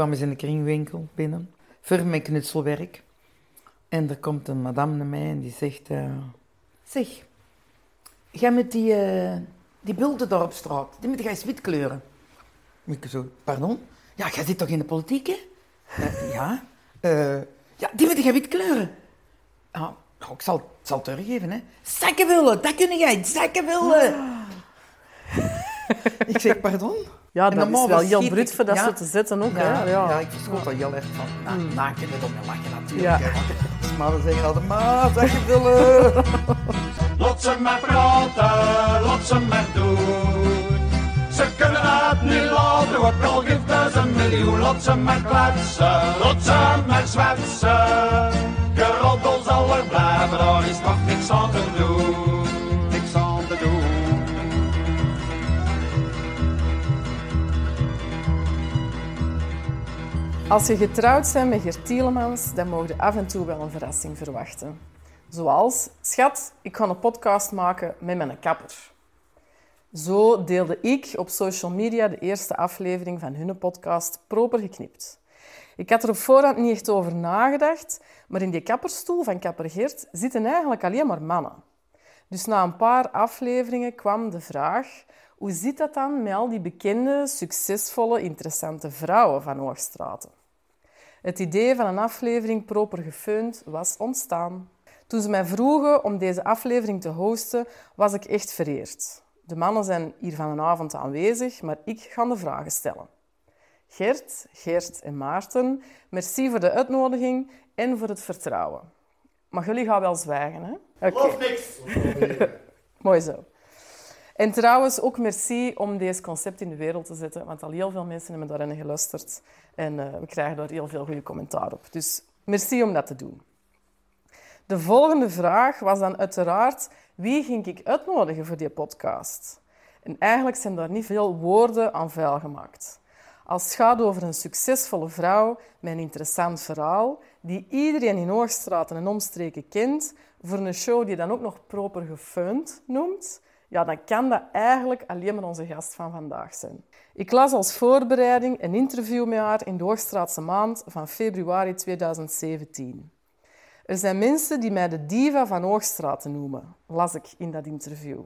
kwam eens in de kringwinkel binnen, voor mijn knutselwerk. En er komt een madame naar mij en die zegt... eh, zeg, jij met die, eh, die bulten daar op straat, die moet jij eens wit kleuren. Ik zo, pardon? Ja, jij zit toch in de politiek, hè? "Eh, ja. Ja, die moet jij wit kleuren. Ja, nou, ik zal, zal het teruggeven, hè. Zakkenwillen, dat kun jij, zakkenwillen. ik zeg, pardon? Ja, En dat is normaal wel heel brut voor dat ja. te zetten ook. Ja, hè? ja. Ja. ik verschot er heel erg van. Nou, nou kunnen we om lachen natuurlijk. Ja. Mannen zeggen altijd, maar zakkenwillen. Lot ze maar praten, lot ze maar doen. Ze kunnen het niet laten, ook al geeft het een miljoen. Lot ze maar kletsen, lot ze maar zwetsen. Geroddel zal er blijven, daar is toch niks aan te doen. Als je getrouwd bent met Gert Tielemans, dan mogen af en toe wel een verrassing verwachten. Zoals, schat, ik ga een podcast maken met mijn kapper. Zo deelde ik op social media de eerste aflevering van hun podcast Proper Geknipt. Ik had er op voorhand niet echt over nagedacht, maar in die kapperstoel van kapper Gert zitten eigenlijk alleen maar mannen. Dus na een paar afleveringen kwam de vraag: hoe zit dat dan met al die bekende, succesvolle, interessante vrouwen van Hoogstraten? Het idee van een aflevering proper gefeund was ontstaan. Toen ze mij vroegen om deze aflevering te hosten, was ik echt vereerd. De mannen zijn hier vanavond aanwezig, maar ik ga de vragen stellen. Gert, Geert en Maarten, merci voor de uitnodiging en voor het vertrouwen. Maar jullie gaan wel zwijgen, hè? Oké. niks. Mooi zo. En trouwens ook merci om deze concept in de wereld te zetten, want al heel veel mensen hebben daarin geluisterd en eh, we krijgen daar heel veel goede commentaar op. Dus merci om dat te doen. De volgende vraag was dan uiteraard, wie ging ik uitnodigen voor die podcast? En eigenlijk zijn daar niet veel woorden aan vuil gemaakt. Als het gaat over een succesvolle vrouw met een interessant verhaal, die iedereen in Hoogstraten en omstreken kent, voor een show die dan ook nog proper gefund noemt, ja, dan kan dat eigenlijk alleen maar onze gast van vandaag zijn. Ik las als voorbereiding een interview met haar in de Hoogstraatse maand van februari 2017. Er zijn mensen die mij de diva van Hoogstraten noemen, las ik in dat interview.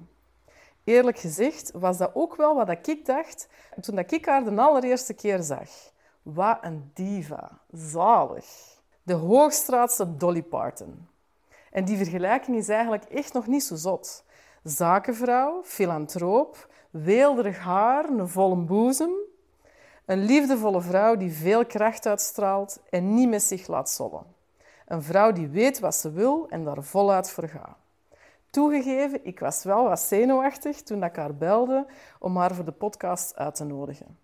Eerlijk gezegd was dat ook wel wat ik dacht toen ik haar de allereerste keer zag. Wat een diva. Zalig. De Hoogstraatse Dolly Parton. En die vergelijking is eigenlijk echt nog niet zo zot. Zakenvrouw, filantroop, weelderig haar, een volle boezem. Een liefdevolle vrouw die veel kracht uitstraalt en niet met zich laat zollen. Een vrouw die weet wat ze wil en daar voluit voor gaat. Toegegeven, ik was wel wat zenuwachtig toen ik haar belde om haar voor de podcast uit te nodigen.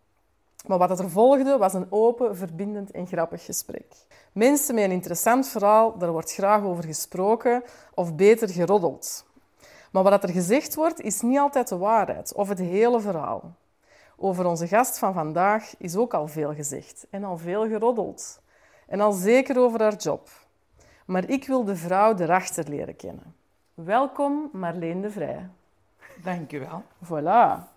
Maar wat er volgde was een open, verbindend en grappig gesprek. Mensen met een interessant verhaal, daar wordt graag over gesproken of beter geroddeld. Maar wat er gezegd wordt, is niet altijd de waarheid of het hele verhaal. Over onze gast van vandaag is ook al veel gezegd en al veel geroddeld. En al zeker over haar job. Maar ik wil de vrouw erachter leren kennen. Welkom Marleen de Vrij. Dank u wel. Voilà,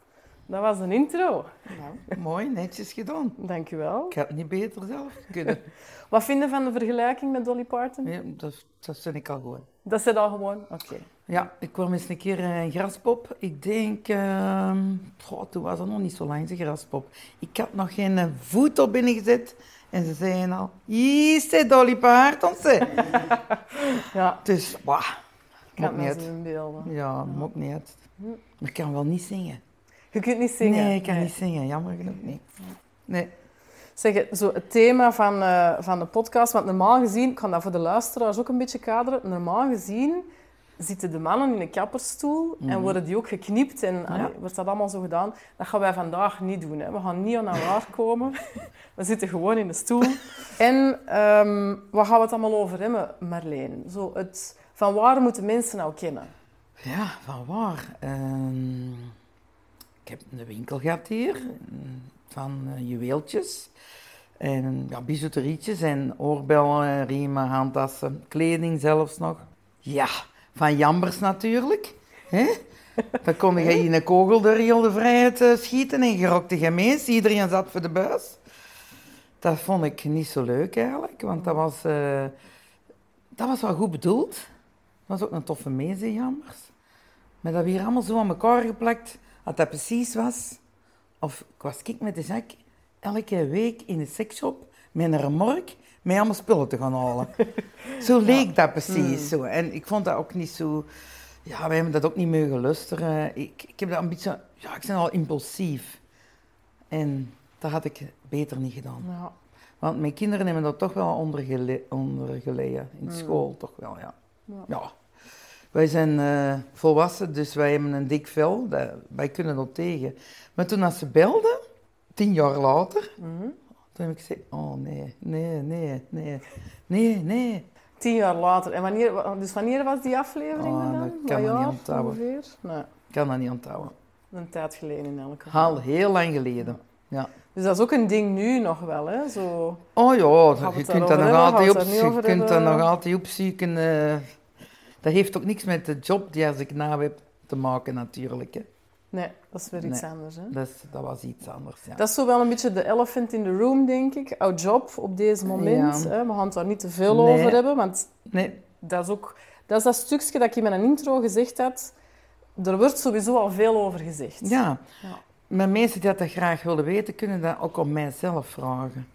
dat was een intro. Nou, mooi, netjes gedaan. Dank u wel. Ik had het niet beter zelf kunnen. Wat vind je van de vergelijking met Dolly Parton? Ja, dat, dat vind ik al gewoon. Dat zit al gewoon? Oké. Ja, ik kwam eens een keer een graspop. Ik denk, goh, toen was het nog niet zo lang, een graspop. Ik had nog geen eh, voet op binnengezet. En ze zeiden al, zit Dolly Parton. ze." Ja, Dus, wauw, me niet uit. Ja, maakt niet uit. Maar ik kan wel niet zingen. Je kunt niet zingen. Nee, ik kan niet zingen, jammer genoeg niet. Nee. Zeg, zo het thema van, eh, van de podcast, want normaal gezien, ik kan dat voor de luisteraars ook een beetje kaderen, normaal gezien zitten de mannen in een kapperstoel en worden die ook geknipt en allee, wordt dat allemaal zo gedaan. Dat gaan wij vandaag niet doen. Hè. We gaan niet aan haar komen. We zitten gewoon in de stoel. En ehm waar gaan we het allemaal over hebben, Marleen? Zo het, van waar moeten mensen nou kennen? Ja, van waar? Ehm, ik heb een winkel gehad hier van eh, juweeltjes. En ja, bijouterietjes en oorbellen, riemen, handtassen, kleding zelfs nog. Ja, van jambers natuurlijk. Dan kon je in een kogel door heel de vrijheid eh, schieten en gerokte gemeens. Iedereen zat voor de buis. Dat vond ik niet zo leuk eigenlijk, want dat was, eh, dat was wel goed bedoeld. Dat was ook een toffe meezeejammers. Maar dat we hier allemaal zo aan elkaar geplakt, dat dat precies was. Of ik was kik met de zak elke week in de seksshop met een remork met allemaal spullen te gaan halen. zo leek dat precies. Zo. En ik vond dat ook niet zo... Ja, wij hebben dat ook niet meer gelusteren. Ik, ik heb dat een beetje... Ja, ik ben al impulsief. En dat had ik beter niet gedaan. Ja. Want mijn kinderen hebben dat toch wel onder, gele, onder geleden. In school toch wel, ja. Ja. Ja. Wij zijn eh, volwassen, dus wij hebben een dik vel. Dat, wij kunnen dat tegen. Maar toen als ze belden, tien jaar later, Mhm. Toen heb ik gezegd, oh nee, nee, nee, nee, nee, nee. Tien jaar later. En wanneer, wa- dus wanneer was die aflevering Oh, dan? dat kan me niet onthouden. ongeveer? Nee, Ik kan dat niet onthouden. een tijd geleden in elk geval. Al heel lang geleden. Ja. Dus dat is ook een ding nu nog wel, hè? Zo... Oh ja, je kunt dat nog altijd, op, je kunt dat nog altijd opzoeken. dat heeft ook niks met de job die als ik na heb te maken natuurlijk. Hè. Nee, dat is weer iets Nee. anders, hè? Dat, is- dat was iets anders. Ja. Dat is zo wel een beetje de elephant in the room, denk ik. Our job op deze moment. Ja. Hè? We gaan het daar niet te veel Nee. over hebben, want Nee, dat is ook... Dat is dat stukje dat ik in mijn intro gezegd had. Er wordt sowieso al veel over gezegd. ja. Ja. Maar mensen die dat graag willen weten, kunnen dat ook om mijzelf vragen.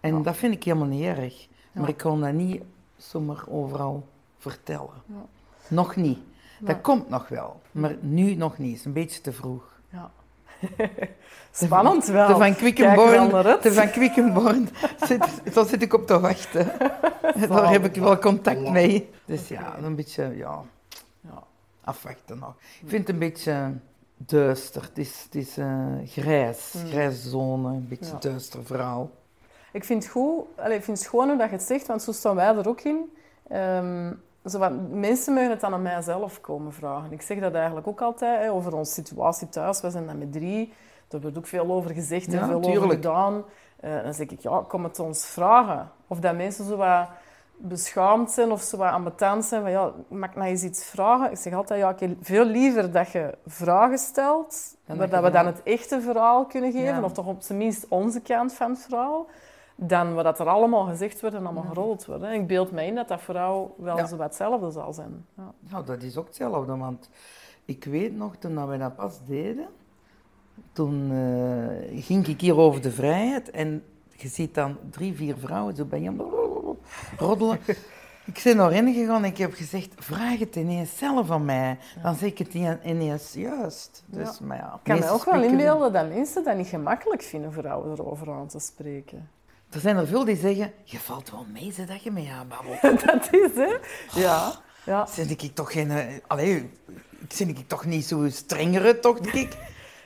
En Ja. dat vind ik helemaal niet erg. Maar ik kan dat niet zomaar overal vertellen. Ja. Nog niet. Dat komt nog wel. Maar nu nog niet. Het is een beetje te vroeg. Ja. Spannend wel. De van Quickenborn, de van Quickenborn zit, zo zit ik op te wachten. Daar heb ik wel contact mee. Dus ja, een beetje, ja, Ja. afwachten nog. Ik vind het een beetje duister. Het is, het is eh, grijs, Mm. grijze zone, een beetje Ja. duister verhaal. Ik vind het goed, allee, ik vind het gewoon hoe dat je het zegt, want zo staan wij er ook in. Ehm, zo wat, mensen mogen het dan aan mijzelf komen vragen. Ik zeg dat eigenlijk ook altijd hè, over onze situatie thuis. We zijn dan met drie. Daar wordt ook veel over gezegd en Ja, veel over gedaan. Eh, dan zeg ik, ja, kom het ons vragen. Of dat mensen zo wat beschaamd zijn of zo wat ambetant zijn van, ja, mag ik nou eens iets vragen? Ik zeg altijd, ja, ik veel liever dat je vragen stelt, waar dat we dan het echte verhaal kunnen geven, Ja. of toch op zijn minst onze kant van het verhaal, dan wat dat er allemaal gezegd wordt en allemaal gerold wordt. Ik beeld me in dat dat jou wel Ja. zo wat hetzelfde zal zijn. Ja. Nou, dat is ook hetzelfde, want ik weet nog, toen wij dat pas deden, toen eh, ging ik hier over de vrijheid en je ziet dan drie, vier vrouwen zo bij je roddelen. Ik ben erin gegaan en ik heb gezegd, vraag het ineens zelf aan mij. Dan zeg ik het ine- ineens juist. Dus, Ja. maar ja, Ik kan me ook wel inbeelden dat mensen dat niet gemakkelijk vinden jou erover aan te spreken. Er zijn er veel die zeggen, je valt wel mee ze, dat je mee aanbabbelt. dat is, hè? Ja. ja. Zin ik toch geen... eh, Allee, zin ik toch niet zo strengere, toch, denk ik?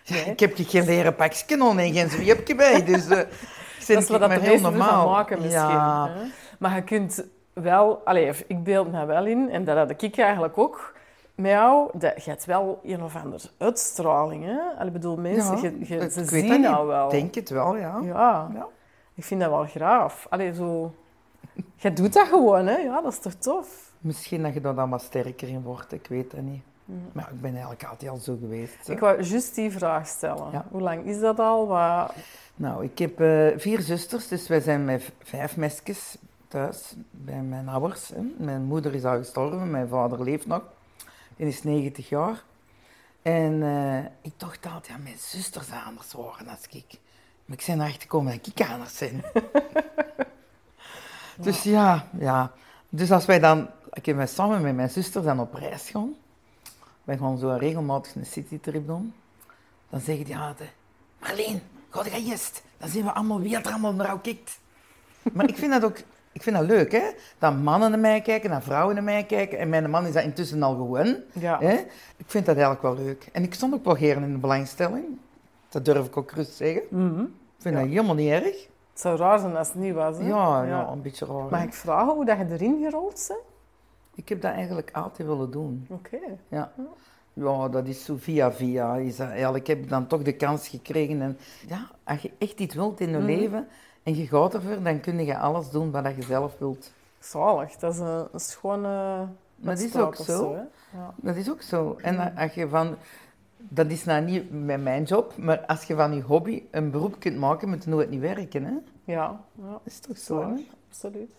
Nee. Ik heb geen leren pakje aan en geen zwiepje bij, dus... zin Dat is wat dat de meesten normaal. maken misschien. Ja, hè. Maar je kunt wel... Allee, ik beeld me wel in, en dat had ik eigenlijk ook met jou, dat, je hebt wel een of andere uitstraling. Hè? Allee, ik bedoel, mensen, Ja, je, ze zien jou wel. Ik denk het wel, ja. Ja, Ja. Ik vind dat wel graaf. Allee, zo... Je doet dat gewoon, hè? Ja, dat is toch tof? Misschien dat je er dan wat sterker in wordt, ik weet dat niet. Maar ik ben eigenlijk altijd al zo geweest. hè. Ik wou juist die vraag stellen. Ja. Hoe lang is dat al? Wat... Nou, ik heb eh, vier zusters, dus wij zijn met vijf mesjes thuis bij mijn ouders. Hè. Mijn moeder is al gestorven, mijn vader leeft nog. Die is 90 jaar. En eh, ik dacht altijd, ja, mijn zusters anders worden als ik. Maar ik ben erachter gekomen dat ik anders ben. Dus ja, ja. Dus als wij dan, ik heb samen met mijn zusters dan op reis gaan. Wij gaan zo regelmatig een citytrip doen. Dan zeggen die altijd, Marleen, ga je eerst. Dan zien we allemaal wie er allemaal naar jou kijkt. Maar ik vind dat ook ik vind dat leuk, hè? Dat mannen naar mij kijken, dat vrouwen naar mij kijken. En mijn man is dat intussen al gewoon. Ja. Hè? Ik vind dat eigenlijk wel leuk. En ik stond ook wel in de belangstelling. Dat durf ik ook rustig zeggen. Mhm. Ik vind Ja. dat helemaal niet erg. Het zou raar zijn als het niet was. Hè? Ja, ja. een beetje raar. Mag ik vragen hoe dat je erin gerold bent? Ik heb dat eigenlijk altijd willen doen. Oké. Ja. Ja, dat is zo via via. Is dat, eigenlijk heb ik dan toch de kans gekregen. En ja, als je echt iets wilt in je Mhm. leven en je gaat ervoor, dan kun je alles doen wat je zelf wilt. Zalig. Dat is een, een schone... Dat is ook zo. hè? Ja. Dat is ook zo. En a- als je van dat is nou niet met mijn job, maar als je van je hobby een beroep kunt maken, moet je nooit niet werken. Hè? Ja, ja. Is toch Zo, absoluut.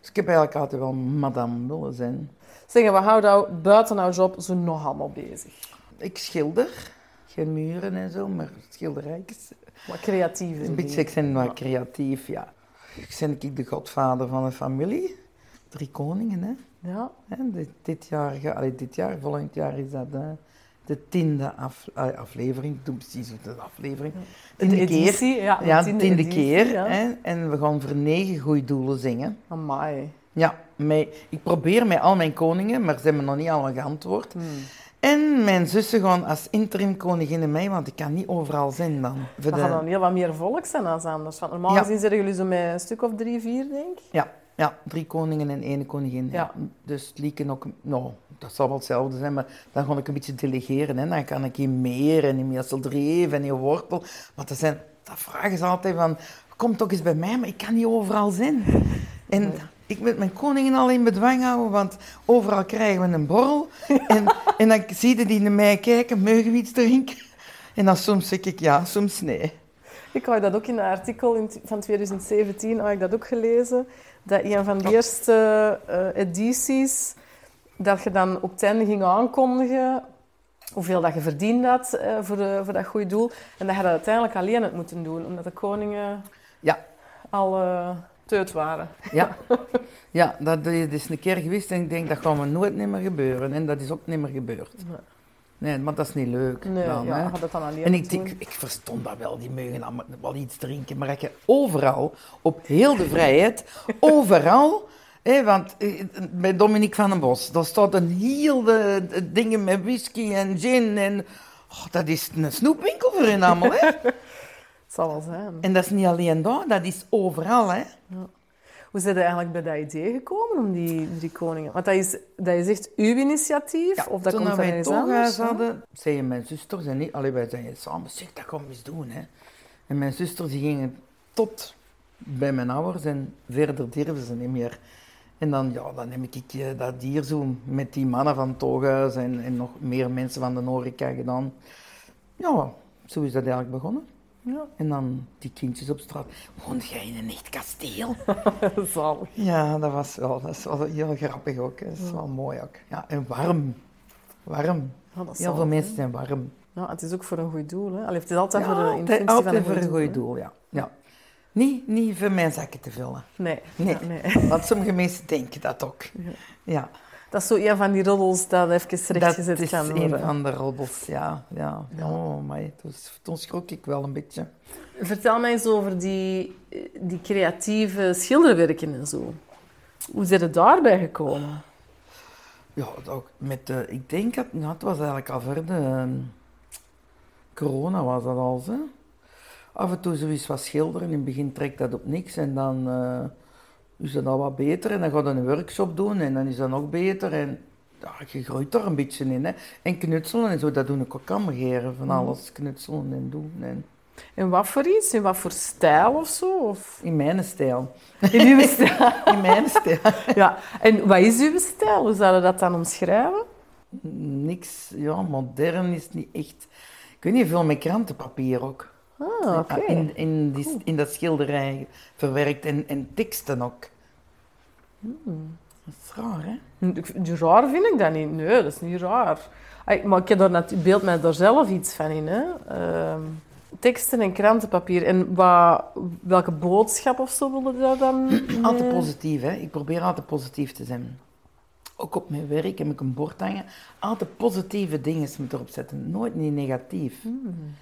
Dus ik heb eigenlijk altijd wel madame willen zijn. Zeg, wat houdt jou buiten jouw job zo nog allemaal bezig? Ik schilder, geen muren en zo, maar schilderijtjes. Wat creatief Een beetje, ik ben wat creatief, ja. Ik ben ik de godvader van een familie. Drie koningen, hè. Ja, En dit, dit, jaar, allee, dit jaar, volgend jaar is dat eh, de tiende af, allee, aflevering. Ik doe precies de aflevering. de Tiende keer. editie. Ja, de Ja, tiende tiende editie, keer. Ja. Hè? En we gaan voor negen goede doelen zingen. Amai. Ja, mij, ik probeer met al mijn koningen, maar ze hebben nog niet allemaal geantwoord. Hmm. En mijn zussen gaan als interim koningin mij, want ik kan niet overal zijn dan. Dat de- gaat dan heel wat meer volk zijn als anders. Want normaal Ja. gezien zitten jullie zo met een stuk of drie, vier, denk ik. Ja, ja, drie koningen en één koningin. Ja. Dus Lieken ook, nou, dat zal wel hetzelfde zijn, maar dan ga ik een beetje delegeren. Hè. Dan kan ik in meer en in Meesteldreef en in Wortel. Want dat, zijn, dat vragen ze altijd van, kom toch eens bij mij, maar ik kan niet overal zijn. En ik moet mijn koningen al in bedwang houden, want overal krijgen we een borrel. En, en dan zie je die naar mij kijken, mogen we iets drinken? En dan soms zeg ik ja, soms nee. Ik had dat ook in een artikel van 2017 had ik dat ook gelezen. Dat een van de eerste eh, edities, dat je dan op het einde ging aankondigen hoeveel dat je verdiend had eh, voor, de, voor dat goede doel. En dat je dat uiteindelijk alleen had moeten doen, omdat de koningen Ja. al uh, teut waren. Ja, ja dat is een keer geweest en ik denk dat gaat me nooit meer gebeuren. En dat is ook niet meer gebeurd. Nee, maar dat is niet leuk. Nee, dan, ja, hè. dat dan En ik, ik, ik verstond dat wel, die mogen allemaal wel iets drinken. Maar je overal, op heel de vrijheid, overal... Hè, want eh, bij Dominique van den Bos, daar staat een heel de, de dingen met whisky en gin. En, oh, dat is een snoepwinkel voor hen allemaal. Hè. Het zal wel zijn. En dat is niet alleen daar, dat is overal. Hè. Hoe zijn eigenlijk bij dat idee gekomen om die drie koningen? Want dat is, dat is echt uw initiatief? of dat toen komt wij van ergens toch anders? huis hadden, zeiden mijn zusters en ik, allee, wij zeiden samen, zeg, dat gaan we eens doen. Hè. En mijn zusters die gingen tot bij mijn ouders en verder durfden ze niet meer. En dan, ja, dan neem ik eh, dat hier zo met die mannen van het Tooghuis en, en nog meer mensen van de horeca gedaan. Ja, zo is dat eigenlijk begonnen. Ja, En dan die kindjes op straat. Woont jij in een echt kasteel? zalig. Ja, dat was wel, dat is wel heel grappig ook. Dat is wel mooi ook. Ja, en warm. Warm. Ja, Heel veel mensen zijn warm. Ja, het is ook voor een goed doel. Hè? Allee, het is altijd voor de altijd, altijd een voor een goed doel, ja. ja. Niet, niet voor mijn zakken te vullen. Nee. Nee. Nee. Want sommige mensen denken dat ook. Ja. Dat is zo een van die roddels dat even dat rechtgezet is kan een worden. van de roddels. Ja, ja. Oh, maar toen schrok ik wel een beetje. Vertel mij eens over die, die creatieve schilderwerken en zo. Hoe zijn je daarbij gekomen? Ja, dat ook met de, ik denk dat, nou, het was eigenlijk al voor de ehm, corona was dat al. Af en toe zoiets wat schilderen, in het begin trekt dat op niks en dan eh, is dat al wat beter en dan ga je een workshop doen en dan is dat nog beter en ja, je groeit er een beetje in. Hè. En knutselen en zo, dat doe ik ook allemaal van alles knutselen en doen. En En wat voor iets? In wat voor stijl of zo? Of... in mijn stijl. In uw stijl? In mijn stijl. ja. En wat is uw stijl? Hoe zou je dat dan omschrijven? Niks, ja, modern is niet echt. Ik weet niet veel met krantenpapier ook. Ah, oké. In, in, die, in dat schilderij verwerkt en, en teksten ook. Hmm. Dat is raar, hè? Raar vind ik dat niet. Nee, dat is niet raar. Ah, Maar ik heb daar net, beeld mij daar zelf iets van in. Hè. Ehm, teksten en krantenpapier. En wat, welke boodschap of zo wilde je daar dan? Altijd mee? positief, hè? Ik probeer altijd positief te zijn. Ook op mijn werk heb ik een bord hangen. Altijd positieve dingen moet erop zetten. Nooit niet negatief. Hmm.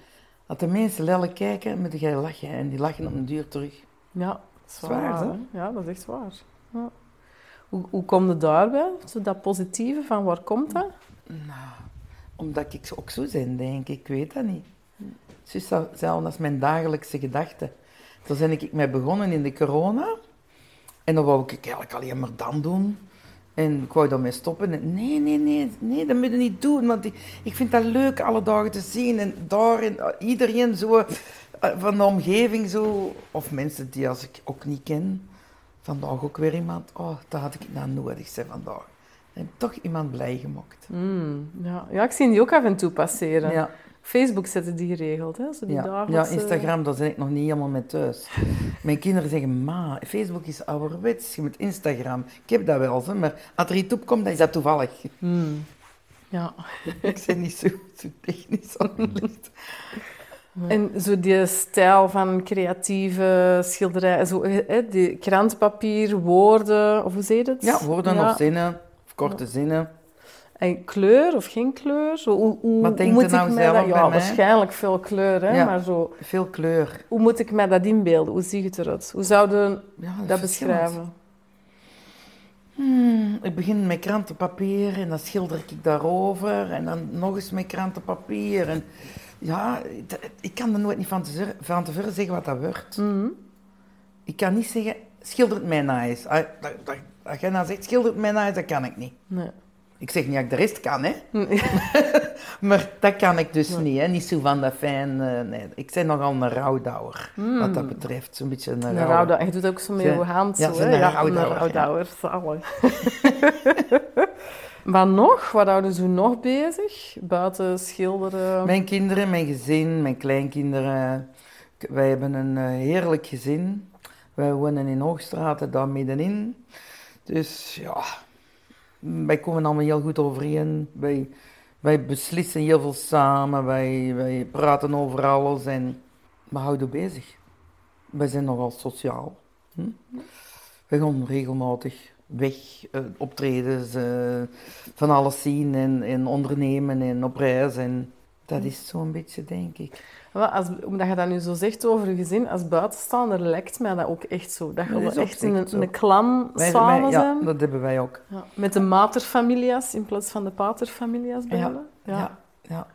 Als de mensen lelijk kijken, moeten jij lachen. En die lachen op een duur terug. Ja, dat is Zwaar, hè? Ja, dat is echt waar. Ja. Hoe, hoe kom je daarbij? Zo dat positieve, van waar komt dat? Nou, omdat ik ook zo ben, denk ik. Ik weet dat niet. Het is zo- hetzelfde als mijn dagelijkse gedachten. Zo ben ik mee begonnen in de corona. En dan wou ik eigenlijk alleen maar dan doen. En ik wou daarmee stoppen. En nee, nee, nee, nee, dat moet je niet doen. Want ik, ik vind dat leuk alle dagen te zien. En daar, en iedereen zo eh, van de omgeving zo. Of mensen die als ik ook niet ken. Vandaag ook weer iemand. Oh, dat had ik nou nodig, zei vandaag. En toch iemand blij gemokt. Mm, ja. ja, ik zie die ook af en toe passeren. Ja, Facebook zetten die geregeld, hè? Zo die ja. ja, Instagram, daar ben ik nog niet helemaal mee thuis. Mijn kinderen zeggen, ma, Facebook is ouderwets, je moet Instagram. Ik heb dat wel, hè, maar als er iets op komt, dan is dat toevallig. Mm. Ja. ik ben niet zo, zo technisch aangelegd. En zo die stijl van creatieve schilderij, zo, hè, die krantpapier, woorden, of hoe zeg je het? Ja, woorden Ja. of zinnen, of korte zinnen. En kleur of geen kleur? Zo, hoe, hoe, Wat hoe denkt moet er nou ik zelf dat... Ja, mij? waarschijnlijk veel kleur, hè? Ja. maar zo, Veel kleur. hoe moet ik mij dat inbeelden? Hoe zie je het eruit? Hoe zouden Ja, dat beschrijven? Hmm, ik begin met krantenpapier en dan schilder ik daarover. En dan nog eens met krantenpapier. En ja, ik kan er nooit niet van, te, van tevoren zeggen wat dat wordt. Mhm. Ik kan niet zeggen, schilder het mij nice. Als jij nou zegt, schilder het mij nice, dat kan ik niet. Nee. Ik zeg niet dat ik de rest kan, hè. Nee. Maar dat kan ik dus niet, hè. Niet zo van dat fijn... eh, nee, ik ben nogal een rouwdouwer, wat dat betreft. Zo'n beetje een, Een rouwdouwer. Je doet ook zo met Ze- je hand. ja, zo, hè? een Ja, rouwdouwer, een rouwdouwer. zalig. maar nog? Wat houden ze nog bezig? Buiten schilderen? Mijn kinderen, mijn gezin, mijn kleinkinderen. Wij hebben een eh, heerlijk gezin. Wij wonen in Hoogstraat, daar middenin. Dus ja, wij komen allemaal heel goed overeen. Wij, wij beslissen heel veel samen. Wij, wij praten over alles en we houden bezig. Wij zijn nogal sociaal. Hm? We gaan regelmatig weg, eh, optredens, eh, van alles zien en, en ondernemen en op reis. En dat is zo'n beetje, denk ik. Als, omdat je dat nu zo zegt over je gezin, als buitenstaander lijkt mij dat ook echt zo. Dat je Dat echt in een, een Wij- samen wij- ja, zijn. dat hebben wij ook. Ja. Met de materfamilias in plaats van de paterfamilias bij Ja. Ja. ja.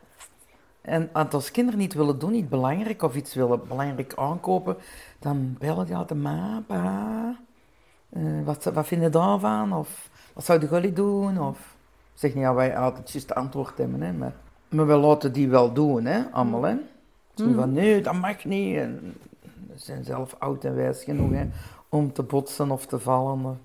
En als kinderen niet willen doen, iets belangrijk of iets willen belangrijk aankopen, dan bellen die altijd ma, pa, eh, wat, wat vind je daarvan? Of wat zouden jullie doen? Of zeg niet dat wij altijd juist antwoord hebben, hè, maar, maar we laten die wel doen, hè, allemaal. Hè. Zo Mhm. van nee, dat mag niet. En ze zijn zelf oud en wijs genoeg hè, om te botsen of te vallen.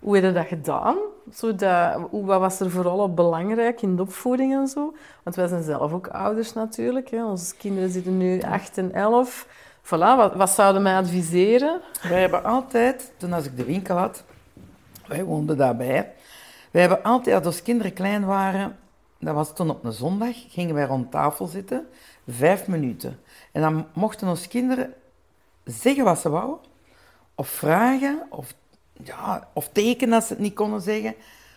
Hoe heb je dat gedaan? Zo dat, hoe, wat was er vooral op belangrijk in de opvoeding en zo? Want wij zijn zelf ook ouders natuurlijk. Hè. Onze kinderen zitten nu 8 en 11. Voilà, wat, wat zouden mij adviseren? Wij hebben altijd, toen als ik de winkel had, wij woonden daarbij, wij hebben altijd, als onze kinderen klein waren, dat was toen op een zondag, gingen wij rond tafel zitten, vijf minuten. En dan mochten onze kinderen zeggen wat ze wouden, of vragen, of, ja, of tekenen als ze het niet konden zeggen.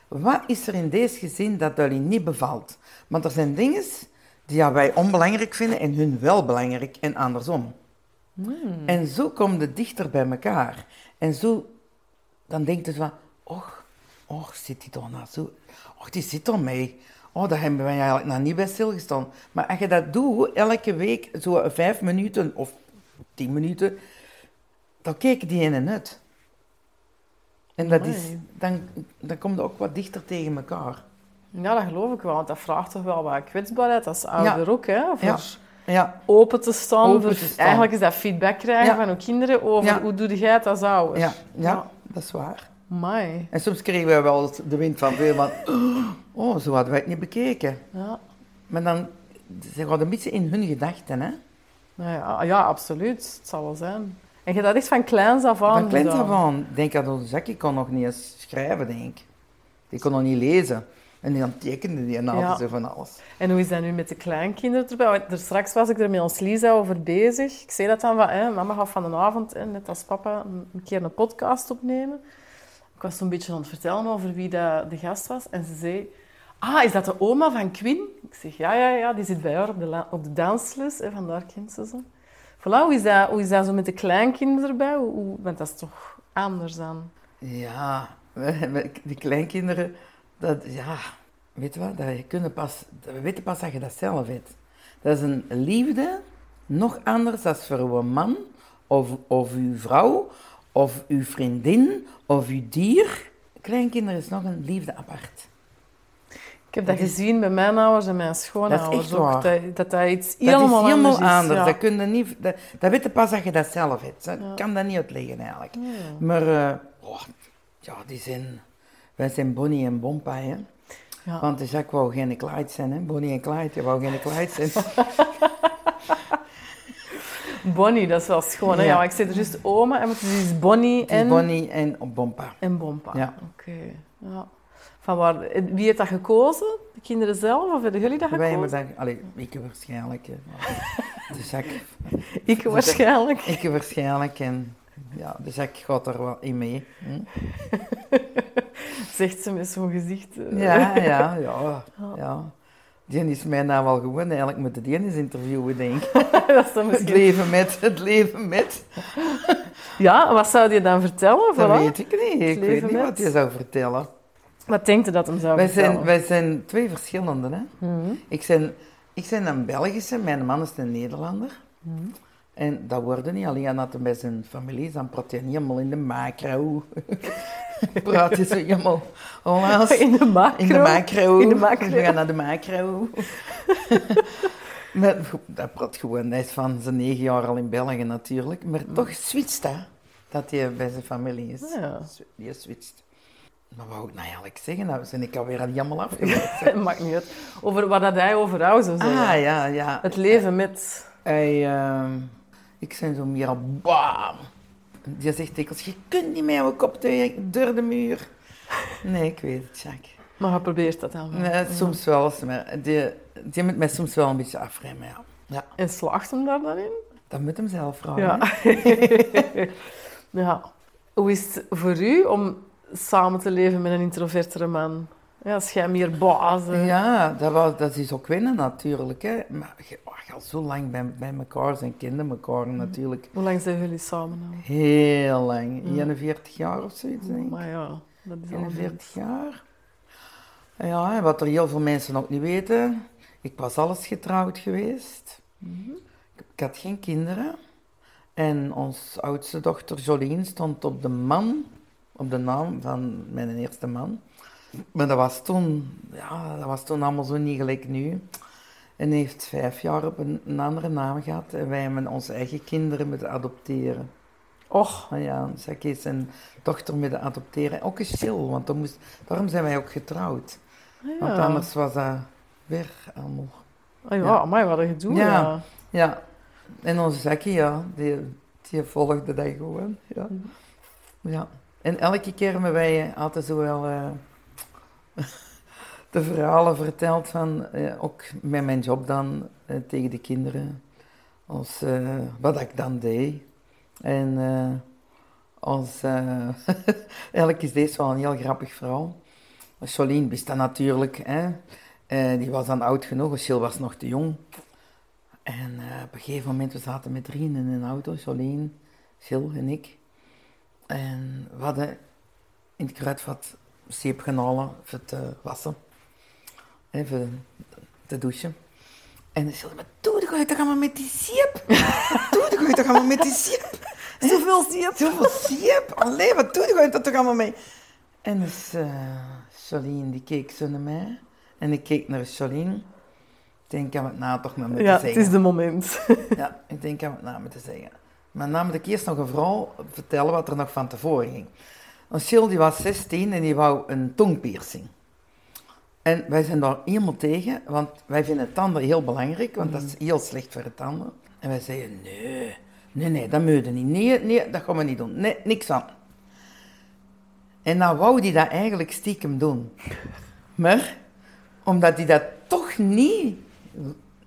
Wat is er in deze gezin dat jullie niet bevalt? Want er zijn dingen die ja, wij onbelangrijk vinden en hun wel belangrijk en andersom. En zo kom je dichter bij elkaar. En zo, dan denkt je van, och, och, zit die toch nou zo, och, die zit er mee. Oh, daar hebben wij eigenlijk nog niet bij stilgestaan. Maar als je dat doet, elke week, zo vijf minuten of tien minuten, dan kijken die in en uit. En dat is, dan, dan kom je ook wat dichter tegen elkaar. Ja, dat geloof ik wel. Want dat vraagt toch wel wat kwetsbaarheid als ouder ook. Hè, voor Ja. Ja, open te staan. Open voor- te staan. Eigenlijk is dat feedback krijgen van uw kinderen over hoe doe jij het als ouder. ja, ja, dat is waar. En soms kregen wij wel de wind van veel van, oh, zo hadden wij het niet bekeken. Ja. Maar dan, ze gaan een beetje in hun gedachten, hè. Nou ja, ja, absoluut. Het zal wel zijn. En je dat echt van kleins af aan Van kleins af aan. Ik denk dat onze Jackie kon nog niet eens schrijven, denk ik. Die kon nog niet lezen. En dan tekende die en Ja. van alles. En hoe is dat nu met de kleinkinderen erbij? Want er straks was ik er met ons Lisa over bezig. Ik zei dat dan van, hè, mama gaat van de avond, hè, net als papa, een keer een podcast opnemen. Ik was zo'n beetje aan het vertellen over wie de gast was. En ze zei, ah, is dat de oma van Quinn? Ik zeg, ja, ja, ja, die zit bij haar op de, op de dansles. Hè, vandaar kent ze ze. Voilà, hoe is, dat, hoe is dat zo met de kleinkinderen erbij? Hoe, hoe- want dat is toch anders dan... Ja, die kleinkinderen, dat, ja, weet je wat, dat je kunnen pas, we weten pas dat je dat zelf weet. Dat is een liefde, nog anders dan voor uw man, of, of uw vrouw, of uw vriendin, of uw dier. Kleinkinderen is nog een liefde apart. Ik heb dat Dat is- gezien bij mijn ouders en mijn schoonouders. Dat is echt ook. Dat, dat dat iets Dat helemaal, is helemaal anders is. anders. ja. Dat, kun je niet, dat, dat weet je pas dat je dat zelf hebt. Ik Ja. kan dat niet uitleggen eigenlijk. Ja. Maar eh, oh, ja, die zijn wij zijn Bonnie en Bompa, hè. Want de Jacques wou geen Clyde zijn, hè. Bonnie en Clyde, je wou geen Clyde zijn. Bonnie, dat is wel schoon. Hè? Ja. Ik zei er juist oma en is Bonnie en, Bonnie en Bompa. en Bompa. Ja. Oké. Ja. Van waar, wie heeft dat gekozen? De kinderen zelf of hebben jullie dat Wij gekozen? hebben dat... Allee, ik waarschijnlijk. Maar De Jacques... Ik waarschijnlijk. Ik waarschijnlijk en... Ja, de Jacques gaat er wel in mee. Hm? Zegt ze met zo'n gezicht. eh. Ja, ja, ja, ja. Die is mij nou wel gewoon. Eigenlijk moeten die eens interviewen, denk ik. dat is dan Het leven met, het leven met. Ja, wat zou je dan vertellen? Dat Voilà. weet ik niet. Ik weet niet met. wat je zou vertellen. Wat denkt u dat hem zou Wij vertellen? zijn, wij zijn twee verschillende. Hè? Mhm. Ik, ben, ik ben een Belgische, mijn man is een Nederlander. Mhm. En dat wordt niet alleen dat hij bij zijn familie is, dan praat je niet helemaal in de macro. Praat je zo helemaal Hollands. In de macro. In de macro. In de macro. We gaan naar de macro. maar dat praat gewoon. Hij is van zijn negen jaar al in België natuurlijk. Maar toch switcht dat. Dat hij bij zijn familie is. Ja. Die switcht. Maar wat wou ik nou eigenlijk zeggen? Nou ben ik alweer aan helemaal afgewezen. Maakt niet uit. Over wat dat hij over jou zou zeggen. ah, ja, ja. Het leven met... Hij, ehm, ik ben zo meer al bam. Die zegt dikwijls, je kunt niet met jouw kop door door de muur. Nee, ik weet het, Jacques. Maar hij probeert dat dan wel. Nee, soms wel maar die, die moet mij soms wel een beetje afremmen, ja. ja. En slaagt hem daar dan in? Dat moet hem zelf vragen. Ja. ja. Hoe is het voor u om samen te leven met een introvertere man? Ja, als jij meer baas. Ja, dat, was, dat is ook winnen natuurlijk. Hè. Maar je, oh, al zo lang bij, bij elkaar zijn, kinderen elkaar natuurlijk. Hoe lang zijn jullie samen al? Heel lang. 41 jaar of zoiets, denk ik. Maar ja, dat is al een 41 jaar. Ja, en wat er heel veel mensen ook niet weten. Ik was alles getrouwd geweest. Ik, ik had geen kinderen. En onze oudste dochter Jolien stond op de man, op de naam van mijn eerste man. Maar dat was toen, ja, dat was toen allemaal zo niet gelijk nu. En hij heeft vijf jaar op een, een andere naam gehad. En wij hebben onze eigen kinderen moeten adopteren. Och, Ah ja, Zak heeft zijn dochter moeten adopteren. Ook een stil, want dan moest, daarom zijn wij ook getrouwd. ah Want anders was dat weer allemaal... Ah ja, Ja. maar wat een gedoe. Ja. Ja. Ja, en onze Zakkie, ja, die, die volgde dat gewoon. Ja. ja. En elke keer hebben wij altijd zo wel eh, de verhalen verteld van, eh, ook met mijn job dan, eh, tegen de kinderen. Als, eh, wat ik dan deed. En als, eigenlijk is deze wel een heel grappig verhaal. Jolien wist dat natuurlijk, hè. Die was dan oud genoeg, Gilles was nog te jong. En op een gegeven moment, we zaten met drieën in een auto, Jolien, Gilles en ik. En we hadden in het kruidvat zeep gaan halen voor te wassen. Even te douchen. En dan zei wat doe je toch allemaal met die zeep? Wat doe je toch allemaal met die zeep? Zoveel zeep? Zoveel zeep? Allee, wat doe je dat toch allemaal mee? En dus eh Jolien, die keek zo naar mij. En ik keek naar Jolien. Ik denk, ik kan het nou toch maar moeten Ja, het zeggen. is de moment. Ja, ik denk, kan het nou moeten zeggen. Maar dan moet ik eerst nog een vrouw vertellen wat er nog van tevoren ging. Want Jill die was 16 en die wou een tongpiercing. En wij zijn daar helemaal tegen, want wij vinden tanden heel belangrijk, want dat is heel slecht voor de tanden. En wij zeiden, nee, nee, nee, dat moet je niet. Nee, nee, dat gaan we niet doen. Nee, niks van. En dan wou die dat eigenlijk stiekem doen. Maar, omdat hij dat toch niet,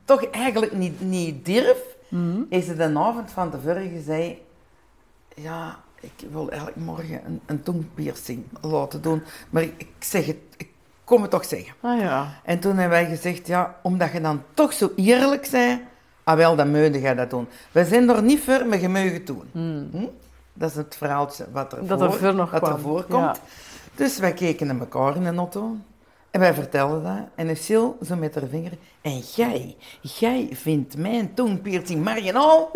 toch eigenlijk niet, niet durf, is hij de avond van tevoren gezegd, ja, ik wil eigenlijk morgen een, een tongpiercing laten doen. Maar ik, ik zeg het, ik kom het toch zeggen. Ah ja. En toen hebben wij gezegd, ja, omdat je dan toch zo eerlijk bent, ah wel, dan moet je dat doen. We zijn er niet voor, maar je het doen. Hm? Dat is het verhaaltje wat er, Hmm. Dat er voor, nog wat er voorkomt. Ja. Dus wij keken naar elkaar in de auto. En wij vertelden dat. En Sil zo met haar vinger. En jij, jij vindt mijn tongpiercing marginaal?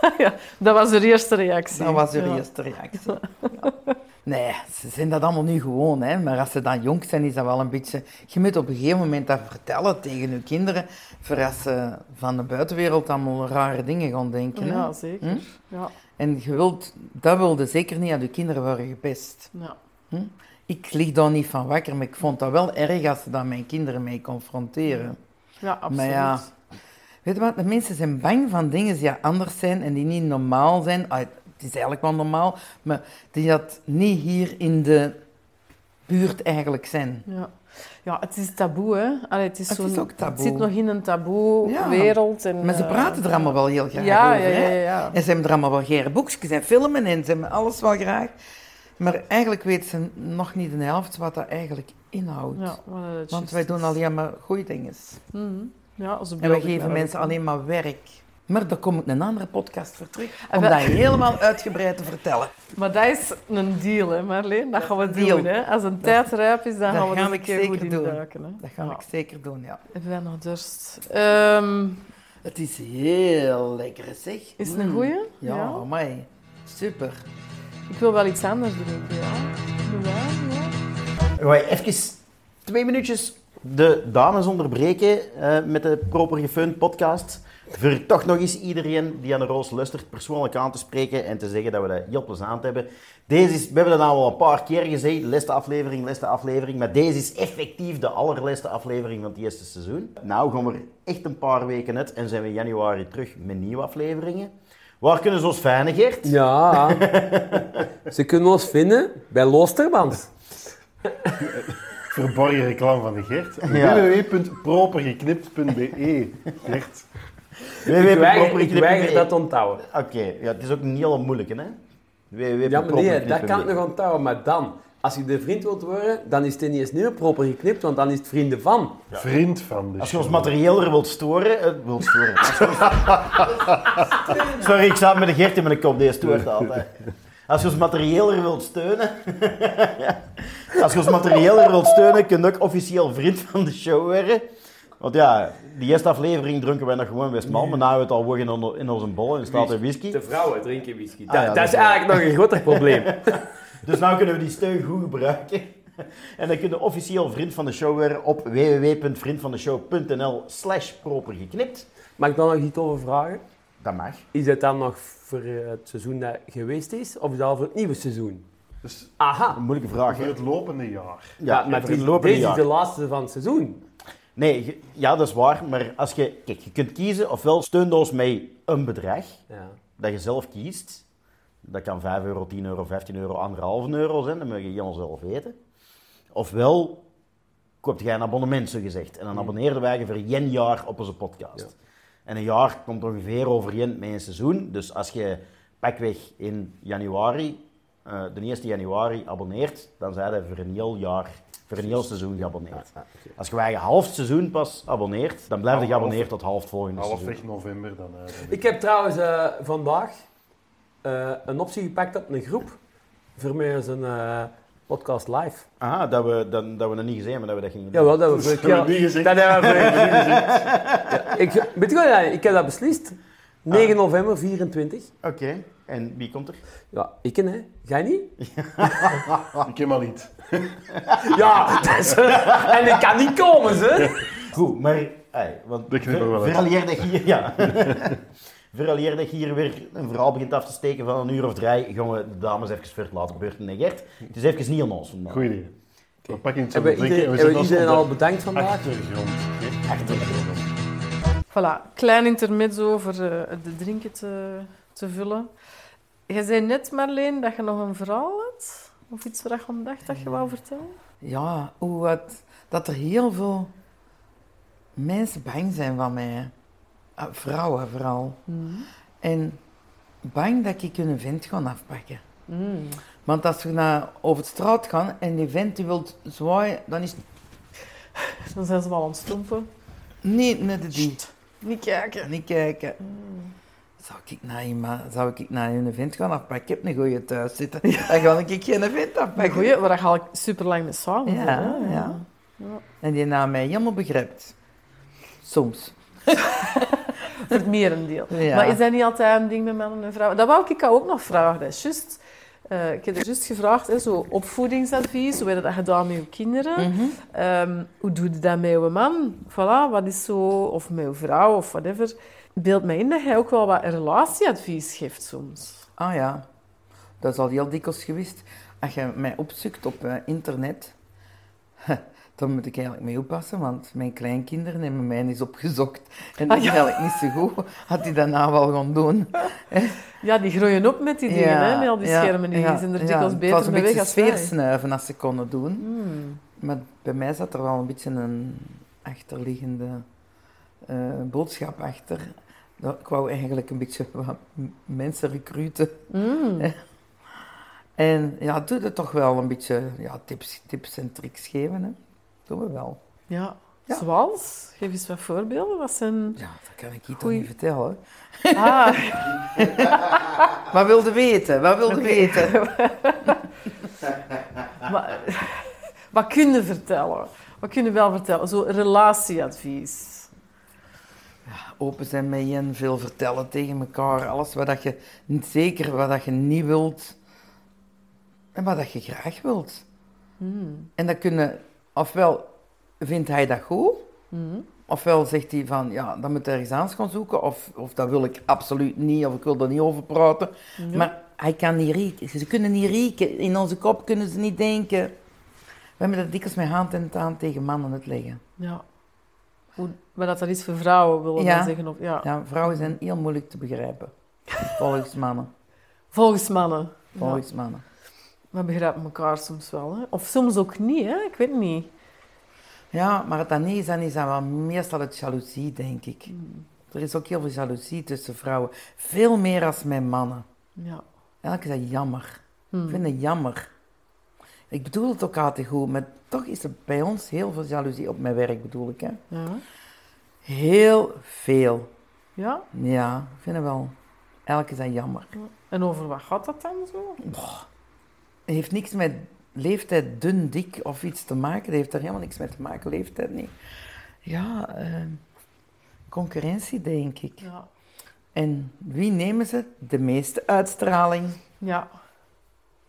ja. Dat was de eerste reactie. Dat was Ja. eerste reactie. Ja. Nee, ze zijn dat allemaal nu gewoon, hè. Maar als ze dan jong zijn, is dat wel een beetje... Je moet op een gegeven moment dat vertellen tegen je kinderen, voor als ze van de buitenwereld allemaal rare dingen gaan denken, hè. Ja, zeker. Hm? Ja, En je wilt, dat wilde zeker niet aan je kinderen worden gepest. ja. Ik lig daar niet van wakker, maar ik vond dat wel erg als ze dan mijn kinderen mee confronteren. ja absoluut. Maar ja, weet je wat, de mensen zijn bang van dingen die anders zijn en die niet normaal zijn. Ah, het is eigenlijk wel normaal, maar die dat niet hier in de buurt eigenlijk zijn. Ja. ja, het is taboe, hè. Allee, het, is Het is zo'n- ook taboe. Het zit nog in een taboe Ja. Maar ze eh, praten er allemaal wel heel graag ja, over. ja, ja, ja. En ze hebben er allemaal wel gere boekjes en filmen en ze hebben alles wel graag. Maar eigenlijk weten ze nog niet de helft wat dat eigenlijk inhoudt. Ja, Want wij doen alleen maar goede dingen. Mhm. Ja, ze En we geven mensen alleen maar werk. Maar daar kom ik een andere podcast voor terug. En Om we- dat helemaal uitgebreid te vertellen. Maar dat is een deal, hè, Marleen. Dat gaan we deal. doen. Hè. Als een tijd rijp is, dan dat gaan we een keer zeker goed doen. induiken. Hè. Dat ga Ja. ik zeker doen, ja. Hebben wij nog dorst? Ehm, Het is heel lekker, zeg. is het een Mm. goeie? Ja, Ja. amai. Super. Ik wil wel iets anders drinken, ja. Ja. Je even twee minuutjes de dames onderbreken eh, met de Proper Gefund podcast. Voor toch nog eens iedereen die aan de Roos luistert persoonlijk aan te spreken en te zeggen dat we dat heel plezant hebben. Deze is, we hebben dat al een paar keer gezegd, laatste aflevering, laatste aflevering. Maar deze is effectief de allerlaatste aflevering van het eerste seizoen. Nou gaan we er echt een paar weken uit en zijn we in januari terug met nieuwe afleveringen. Waar kunnen ze ons fijnen, Geert? Ja. Ze kunnen ons vinden bij Loosterband. Verborgen reclame van de Gert. Ja. www.propergeknipt.be Gert. Ik weiger, ik weiger dat te onthouden. Oké, ja, het is ook een hele moeilijke, hè? www.propergeknipt.be. Ja, maar nee, dat kan ik nog onthouden. Maar dan, als je de vriend wilt worden, dan is het niet eens nieuw proper geknipt, want dan is het vrienden van. Vriend van de Als je ons materieel er wilt storen... eh, wilt storen. Sorry, ik sta met de Geert in mijn kop, deze stoort altijd. Als je ons materieel er wilt steunen... Als je ons materieel er wilt steunen, kun je ook officieel vriend van de show worden. Want ja, die eerste aflevering dronken wij nog gewoon Westmal, maar nu het al in, in onze bol en staat er whisky. De vrouwen drinken whisky. Ah, ja, dat, is eigenlijk nog een groter probleem. Dus nu kunnen we die steun goed gebruiken. En dan kun je officieel vriend van de show worden op www.vriendvandeshow.nl slash propergeknipt. Mag ik dan nog iets over vragen? Dat mag. Is het dan nog voor eh, het seizoen dat geweest is, of is dat al voor het nieuwe seizoen? Dus Aha. Een moeilijke vraag, voor het lopende jaar. Ja, maar voor het lopende deze jaar. is de laatste van het seizoen. Nee, ja, dat is waar. Maar als je, kijk, je kunt kiezen, ofwel steun ons met een bedrag Ja. dat je zelf kiest. Dat kan 5 euro, 10 euro, 15 euro, 1,5 euro zijn. Dat mag je helemaal zelf weten. Ofwel koopt jij een abonnement, zo gezegd. En dan abonneerden wij je voor één jaar op onze podcast. En een jaar komt ongeveer overeen met een seizoen. Dus als je pakweg in januari, eh, de 1 januari, abonneert, dan zijn je voor een heel jaar, voor een heel seizoen geabonneerd. Als je wij een half seizoen pas abonneert, dan blijf je Half- geabonneerd tot half volgende seizoen. Halfweg november dan. eh, dan Ik heb trouwens eh, vandaag eh, een optie gepakt op een groep voor mij eens een eh, podcast live. Aha, dat we, dat, dat we dat niet gezien hebben, dat we dat gingen doen. Jawel, dat hebben we Dat vorige hebben we keer- niet gezegd. Dat hebben we keer. Ja, ik, weet je wat, ja, ik heb dat beslist. 9 november 24. Oké, en wie komt er? Ja, ik hè. Jij niet? Ik heb maar niet. Ja, dat is, en ik kan niet komen, ze. Goed, maar... Ey, want Dat we wel dat hier... Ja. Veraleer dat hier weer een verhaal begint af te steken van een uur of drie, gaan we de dames even voor het laten beurten. En Gert, het is even niet aan ons vandaag. Goed idee. We pakken iets Hebben te we iedereen, hebben iedereen al bedankt vandaag? Achtergrond. Achtergrond. Voilà, klein intermezzo voor eh, de drinken te, te vullen. Je zei net, Marleen, dat je nog een verhaal had? Of iets waar je aan dacht dat je wou vertellen? Ja, hoe het, dat er heel veel mensen bang zijn van mij. Ah, Vrouwen vooral. En bang dat ik hun vent ga afpakken. Mm. Want als we naar over de straat gaan en die vent die wil zwaaien, dan is Dan zijn ze wel aan het stompen. niet net die. Niet kijken. Niet kijken. Zou ik naar iemand, zou ik naar hun vent gaan afpakken? Ik heb een goeie thuis zitten. Dan ga ik geen vent Maar afpakken. goeie, waar ga ik super lang mee samen Ja, hè? ja. En die na mij helemaal begrijpt. Soms. Voor het merendeel. Ja. Maar is dat niet altijd een ding met mannen en vrouwen? Dat wou ik jou ook nog vragen. Dat is juist. Eh, ik heb er juist gevraagd, hè, zo opvoedingsadvies. Hoe heb je dat gedaan met je kinderen? Mhm. Ehm, hoe doe je dat met je man? Voilà, wat is zo... Of met je vrouw, of whatever. Beeld mij in dat jij ook wel wat relatieadvies geeft soms. Ah ja, dat is al heel dikwijls geweest. Als je mij opzoekt op eh, internet, dan moet ik eigenlijk mee oppassen, want mijn kleinkinderen hebben mij eens opgezocht. En dat Ah, is eigenlijk niet zo goed. Had hij nou wel gaan doen. Ja, die groeien op met die dingen, hè, met al die ja, schermen. Die zijn er dikwijls Het beter mee weg als wij. sfeersnuiven als ze konden doen. Hmm. Maar bij mij zat er wel een beetje een achterliggende eh, boodschap achter. Ik wou eigenlijk een beetje wat mensen recruten. Mm. En ja, doe het toch wel een beetje ja, tips, tips en tricks geven. Hè. Doen we wel. Ja. Ja. Zoals? Geef eens wat voorbeelden. Wat zijn... Ja, dat kan ik hier toch niet vertellen. Ah, Wat wilde weten? Wat wilde weten? maar, wat kun je vertellen? Wat kun je wel vertellen? Zo relatieadvies. Open zijn met je, veel vertellen tegen elkaar. Alles wat dat je niet zeker, wat dat je niet wilt. En wat dat je graag wilt. Hmm. En dat kunnen, ofwel vindt hij dat goed, Hmm. ofwel zegt hij van, ja, dan moet ergens anders gaan zoeken, of, of dat wil ik absoluut niet, of ik wil er niet over praten. Ja. Maar hij kan niet rieken. Ze kunnen niet rieken. In onze kop kunnen ze niet denken. We hebben dat dikwijls met hand en tand tegen mannen het leggen. Ja. Hoe, maar dat dat is voor vrouwen, wil je Ja. zeggen? Of, ja. Ja, vrouwen zijn heel moeilijk te begrijpen. Volgens mannen. Volgens mannen. Volgens mannen. We begrijpen elkaar soms wel. Hè? Of soms ook niet, hè? ik weet niet. Ja, maar het dan niet is, dan is dat wel meestal het jaloezie, denk ik. Er is ook heel veel jaloezie tussen vrouwen. Veel meer als met mannen. Ja. Eigenlijk is dat jammer. Hmm. Ik vind het jammer. Ik bedoel het ook altijd goed, maar toch is er bij ons heel veel jaloezie. Op mijn werk bedoel ik, hè. Ja. Heel veel. ja. Ja, ik vind het wel. Eigenlijk is dat jammer. En over wat gaat dat dan zo? Heeft niks met leeftijd, dun, dik of iets te maken. Dat heeft er helemaal niks mee te maken, leeftijd niet. Ja, eh, concurrentie, denk ik. Ja. En wie nemen ze? De meeste uitstraling, Ja.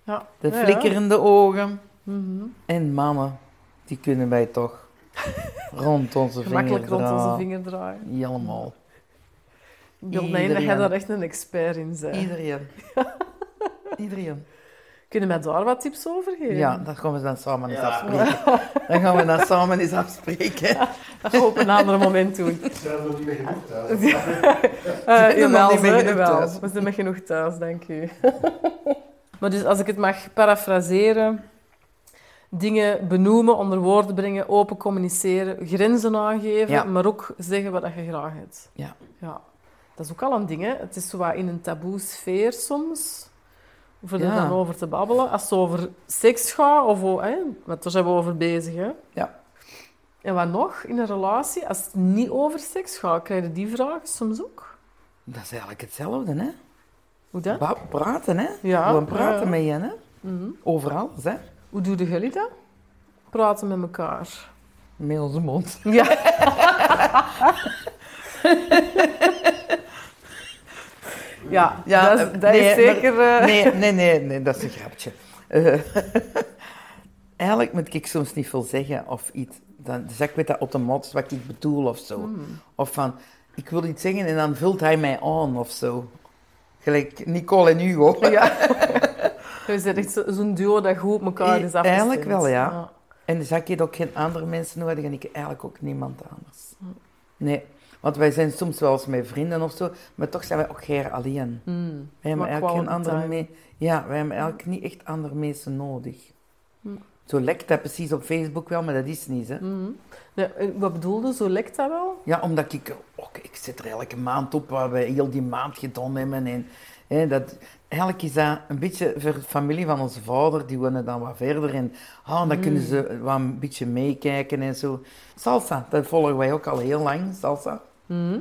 Ja. de Ja, ja. flikkerende ogen. Mhm. En mannen, die kunnen wij toch rond onze vinger Gemakkelijk rond onze draaien. vinger draaien. Helemaal. Ik in dat jij daar echt een expert in bent. Iedereen. Iedereen. Kunnen wij daar wat tips over geven? Ja, dat gaan we dan samen eens afspreken. Dat gaan we dan samen eens afspreken. Dat gaan we op een ander moment doen. Zijn we nog niet meer genoeg thuis? Eh nog jawel, niet meer hè, genoeg jawel. thuis. We zijn met genoeg thuis, dank u. maar dus als ik het mag parafraseren... Dingen benoemen, onder woorden brengen, open communiceren, grenzen aangeven, Ja. maar ook zeggen wat je graag hebt. Ja. ja. Dat is ook al een ding, hè. Het is zo wat in een taboe sfeer soms, voor er dan over te babbelen. Als het over seks gaat, of hè, want daar zijn we over bezig, hè. Ja. En wat nog in een relatie, als het niet over seks gaat, krijg je die vraag soms ook. Dat is eigenlijk hetzelfde, hè? Hoe dat? Ba- praten, hè? Ja, Gewoon praten met je, hè? Mhm. Over alles, hè? Hoe doen jullie dat? Praten met elkaar. Met onze mond. Ja. ja, Ja, dat, is, eh, dat nee, is zeker... eh, Nee, nee, nee, nee, dat is een grapje. Eh, eigenlijk moet ik soms niet veel zeggen of iets. Dan zeg ik met dat automatisch wat ik bedoel of zo. Hmm. Of van, ik wil iets zeggen en dan vult hij mij aan of zo. Gelijk Nicole en Hugo. Ja. Je bent echt zo- zo'n duo dat goed op elkaar is afgestemd. eigenlijk wel, ja. En dus ik heb ook geen andere mensen nodig en ik eigenlijk ook niemand anders. Nee, want wij zijn soms wel eens met vrienden of zo, maar toch zijn wij ook geen alleen. Hmm. Wij hebben eigenlijk geen andere Ja, wij hebben eigenlijk niet echt andere mensen nodig. Hm. Zo lekt dat precies op Facebook wel, maar dat is niet, hè. Nee, eh, wat bedoelde, zo lekt dat wel? Ja, omdat ik... ook ik zit er elke maand op waar we heel die maand gedaan hebben. En, hè, dat, eigenlijk is dat een beetje voor de familie van onze vader. Die wonen dan wat verder. En ah, dan kunnen ze wat een beetje meekijken en zo. Salsa, dat volgen wij ook al heel lang, salsa. Mhm.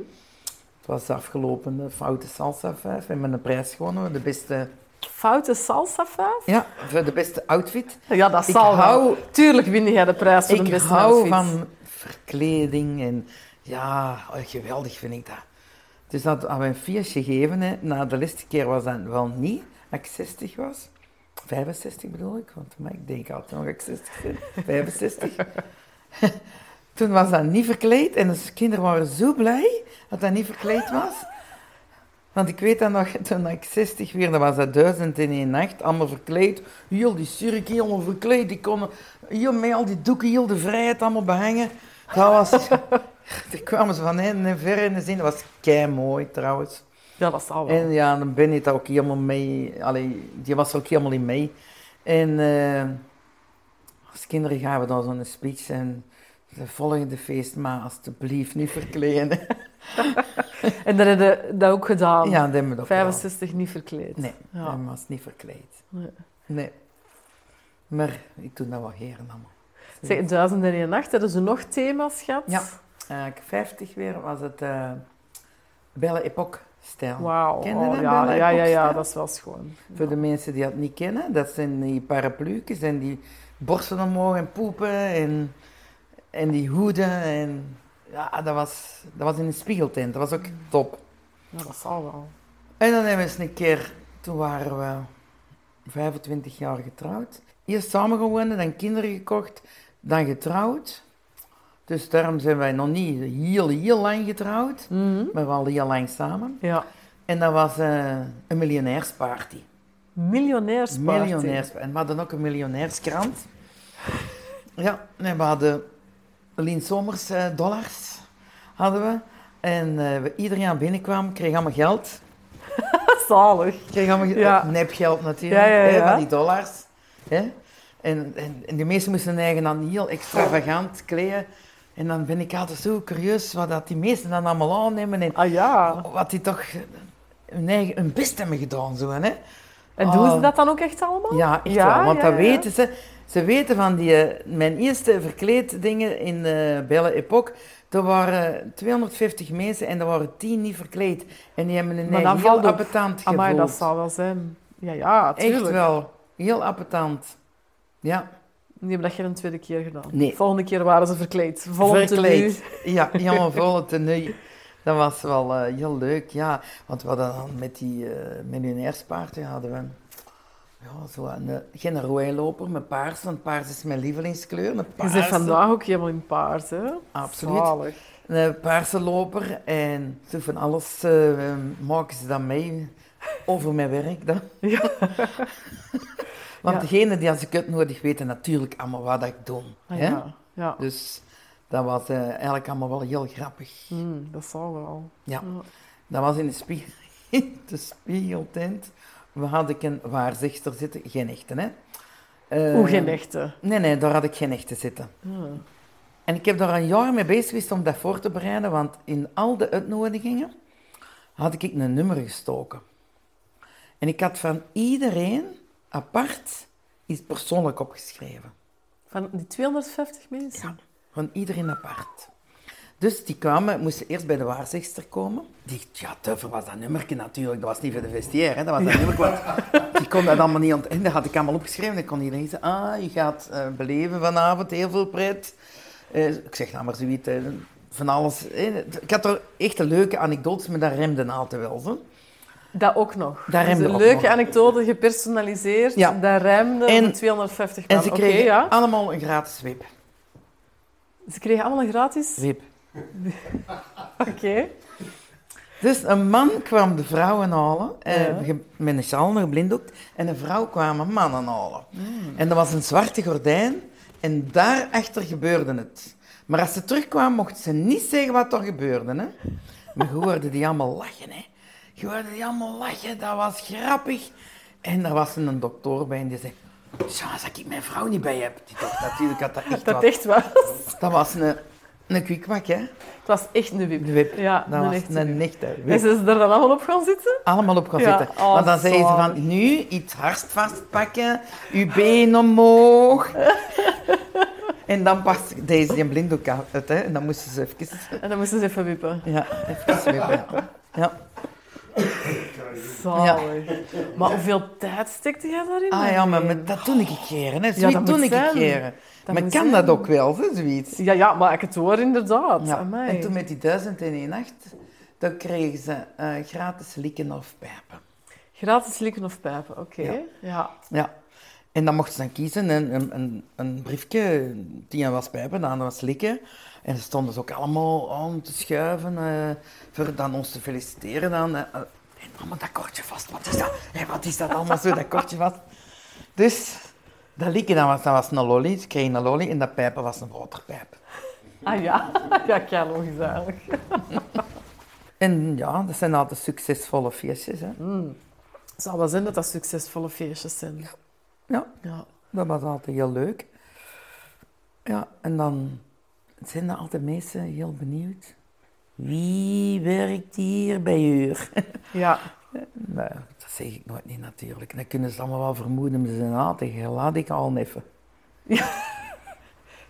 Het was de afgelopen eh, foute salsa vijf. We hebben een prijs gewonnen, de beste... Foute salsa vijf? Ja, voor de beste outfit. Ja, dat Ik zal wel. hou- Tuurlijk win jij de prijs voor Ik de beste hou outfit. van verkleding en ja, oh, geweldig vind ik dat. Dus dat hadden we een feestje gegeven. Hè. Na de laatste keer was dat wel niet, als ik 60 was. 65 bedoel ik, want maar ik denk altijd nog dat ik 60 ben. 65. Toen was dat niet verkleed en de kinderen waren zo blij dat dat niet verkleed was. Want ik weet dat nog, toen ik 60 werd, dat was dat duizend in één nacht, allemaal verkleed. Heel die cirk, helemaal verkleed. Die konden heel met al die doeken, heel de vrijheid allemaal behangen. Dat was... Daar kwamen ze van hen en ver in de zin. Dat was kei mooi trouwens. Ja, dat zal wel. En ja, dan ben ik daar ook helemaal mee. Allee, die was ook helemaal in mee. En eh, als kinderen gaan we dan zo'n speech en de volgende feest, maar alsjeblieft niet verkleden. En dat heb je dat ook gedaan. ja, dat hebben we dat 65 niet verkleed. Nee, Ja. hij was niet verkleed. Nee. Nee. Maar ik doe dat wel heren allemaal. Zeg, duizend en één nacht, hadden ze nog thema's gehad? Ja. Ik 50 weer was het eh Belle Epoque stijl. Wauw. Ken Oh, dat, ja, ja, ja, ja, dat is wel schoon. Voor de mensen die dat niet kennen, dat zijn die paraplu's en die borsten omhoog en poepen en, en die hoeden. En, ja, dat was, dat was in een spiegeltent. Dat was ook top. Ja, dat zal wel. En dan hebben we eens een keer, toen waren we 25 jaar getrouwd. Eerst samen gewonnen, dan kinderen gekocht, dan getrouwd. Dus daarom zijn wij nog niet heel, heel lang getrouwd, Mhm. maar wel heel lang samen. Ja. En dat was eh, een miljonairsparty. Miljonairsparty. Miljonairs. En we hadden ook een miljonairskrant. Ja, en we hadden Lien Somers eh, dollars. Hadden we. En eh, we, iedereen aan binnenkwam, kreeg allemaal geld. Zalig. Kreeg allemaal Ja. eh, nepgeld natuurlijk, Ja, ja, Hè, ja. van die dollars. Hè? En, en, en die meesten moesten hun eigen dan heel extravagant kleden. En dan ben ik altijd zo curieus wat dat die meesten dan allemaal aannemen. En Ah ja. wat die toch hun, eigen, hun best hebben gedaan. Zo, hè? En doen ze Oh. dat dan ook echt allemaal? Ja, echt Ja, wel. Want ja, dat ja. weten ze. Ze weten van die, eh, mijn eerste verkleed dingen in de Belle Epoque. Er waren 250 mensen en er waren 10 niet verkleed. En die hebben een Maar heel valt appetant gevoeld. Amai, dat zal wel zijn. Ja, ja, tuurlijk. Echt wel. Heel appetant. Ja, Die hebben dat geen tweede keer gedaan. Nee. Volgende keer waren ze verkleed. Volgende verkleed. Ja, helemaal volle tenue. Dat was wel eh, heel leuk, ja. Want we hadden dan met die eh miljonairspaartje hadden we ja, zo een, eh, geen rooiloper met paars, want paars is mijn lievelingskleur. Je paarse, zit vandaag ook helemaal in paars, hè? Absoluut. Zalig. Een paarse loper en zo van alles eh, maken ze dan mee over mijn werk dan. Ja. Want Ja. degene die als ik het nodig weten natuurlijk allemaal wat ik doe. Ah, hè? ja. ja. Dus dat was eh, eigenlijk allemaal wel heel grappig. Hmm, dat zal wel. Ja. Dat was in de, spie in de spiegeltent. We hadden een waarzegster zitten, geen echte, hè? Eh, Hoe geen echte. Nee, nee, daar had ik geen echte zitten. Ah. En ik heb daar een jaar mee bezig geweest om dat voor te bereiden, want in al de uitnodigingen had ik een nummer gestoken. En ik had van iedereen apart iets persoonlijk opgeschreven. Van die 250 mensen? Ja, van iedereen apart. Dus die kwamen, moesten eerst bij de waarzegster komen. Die, ja, tuffer was dat nummerke natuurlijk. Dat was niet voor de vestiaire, hè. dat was dat nummerke. want Die kon dat allemaal niet ontdekken. Dat had ik allemaal opgeschreven. Dan kon iedereen zeggen, ah, je gaat eh, beleven vanavond heel veel pret. Eh, ik zeg nou maar zoiets, eh, van alles. Ik had er echt een leuke anekdotes, maar dat remde altijd wel. Zo. Dat ook nog. Dat dus een leuke nog. anekdote, gepersonaliseerd. Ja. Dat remde En- voor 250 En man. ze Oké, kregen ja. allemaal een gratis wip. Ze kregen allemaal een gratis? wip. Oké. Dus een man kwam de vrouwen halen, eh, Ja. met een sjaal nog blinddoek, en een vrouw kwam mannen halen. Hmm. En dat was een zwarte gordijn, en daarachter gebeurde het. Maar als ze terugkwamen, mochten ze niet zeggen wat er gebeurde. Hè? Maar je hoorde die allemaal lachen. Hè? Je hoorde die allemaal lachen, dat was grappig. En er was een dokter bij en die zei... "Zo, als ik mijn vrouw niet bij heb. Die dacht natuurlijk dat dat echt Dat was. echt was. Dat was een, een kwikkwak, hè. Het was echt een wip. Ja, dat een was echte een wip. echte En wip. ze is er dan allemaal op gaan zitten? Allemaal op gaan Ja, zitten. oh, Want dan zeiden ze van, nu iets hard vastpakken, uw been omhoog. en dan pas deze die blinddoek uit, hè. En dan moesten ze even... En dan moesten ze even wippen. Ja, even wippen, ja. ja. Zalig. Maar hoeveel tijd stekte jij daarin? Ah ja, maar met- dat doe ik een keer, hè. Zoiets dat doe ik zijn. keer. Dat Maar kan zijn. dat ook wel, hè, zoiets? Ja, ja, maar ik het hoor inderdaad. Ja. Amai. En toen met die duizend en één nacht, dan kregen ze eh, gratis likken of pijpen. Gratis likken of pijpen, oké. Ja. Ja. Ja. En dan mocht ze dan kiezen, een, een, een, een briefje, die was pijpen, de andere was likken. En ze stonden ze ook allemaal aan te schuiven, eh, voor dan ons te feliciteren. Dan, eh, en allemaal dat kortje vast, wat is dat? Wat is dat allemaal zo, dat kortje vast? Dus, dat likken, dat was, dat was een lolly, ze kregen een lolly, en dat pijpen was een waterpijp. Ah ja, ja, kei logisch eigenlijk. En ja, dat zijn altijd succesvolle feestjes. Hè. Het zal wel zijn dat dat succesvolle feestjes zijn. Ja, Ja. dat was altijd heel leuk. Ja, en dan zijn er altijd mensen heel benieuwd. Wie werkt hier bij u? Ja. Nee, dat zeg ik nooit niet natuurlijk. Dan kunnen ze allemaal wel vermoeden, maar ze zijn altijd, laat ik al even.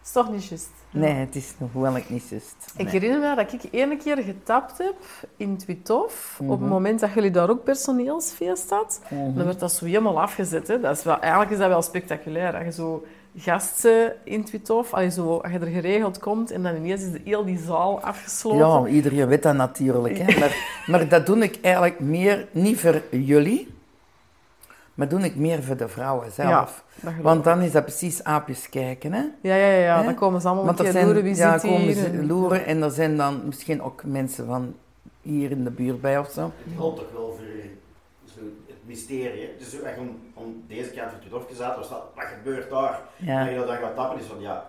is toch niet juist. Nee, het is nog wel niet juist. Ik herinner me dat ik ene keer getapt heb in Twitof, op het moment dat jullie daar ook personeelsfeest had. Dan werd dat zo helemaal afgezet. Hè. Dat is wel, eigenlijk is dat wel spectaculair. Dat je zo gasten in Twitof, als je, zo, als je er geregeld komt en dan ineens is de, heel die zaal afgesloten. Ja, iedereen weet dat natuurlijk. Hè. Maar, maar dat doe ik eigenlijk meer, niet voor jullie, maar doe ik meer voor de vrouwen zelf. Ja, Want dan is dat precies aapjes kijken. Hè. Ja, ja, ja. Hè? dan komen ze allemaal Want een keer zijn, loeren, wie ja, zit komen ze En- loeren en er zijn dan misschien ook mensen van hier in de buurt bij of zo. Het geldt toch wel voor het mysterie. hè. Dus je om, om deze kant van het Tudorfje zat, was dat, wat gebeurt daar? Ja. En je dat dan gaat tappen, is van ja,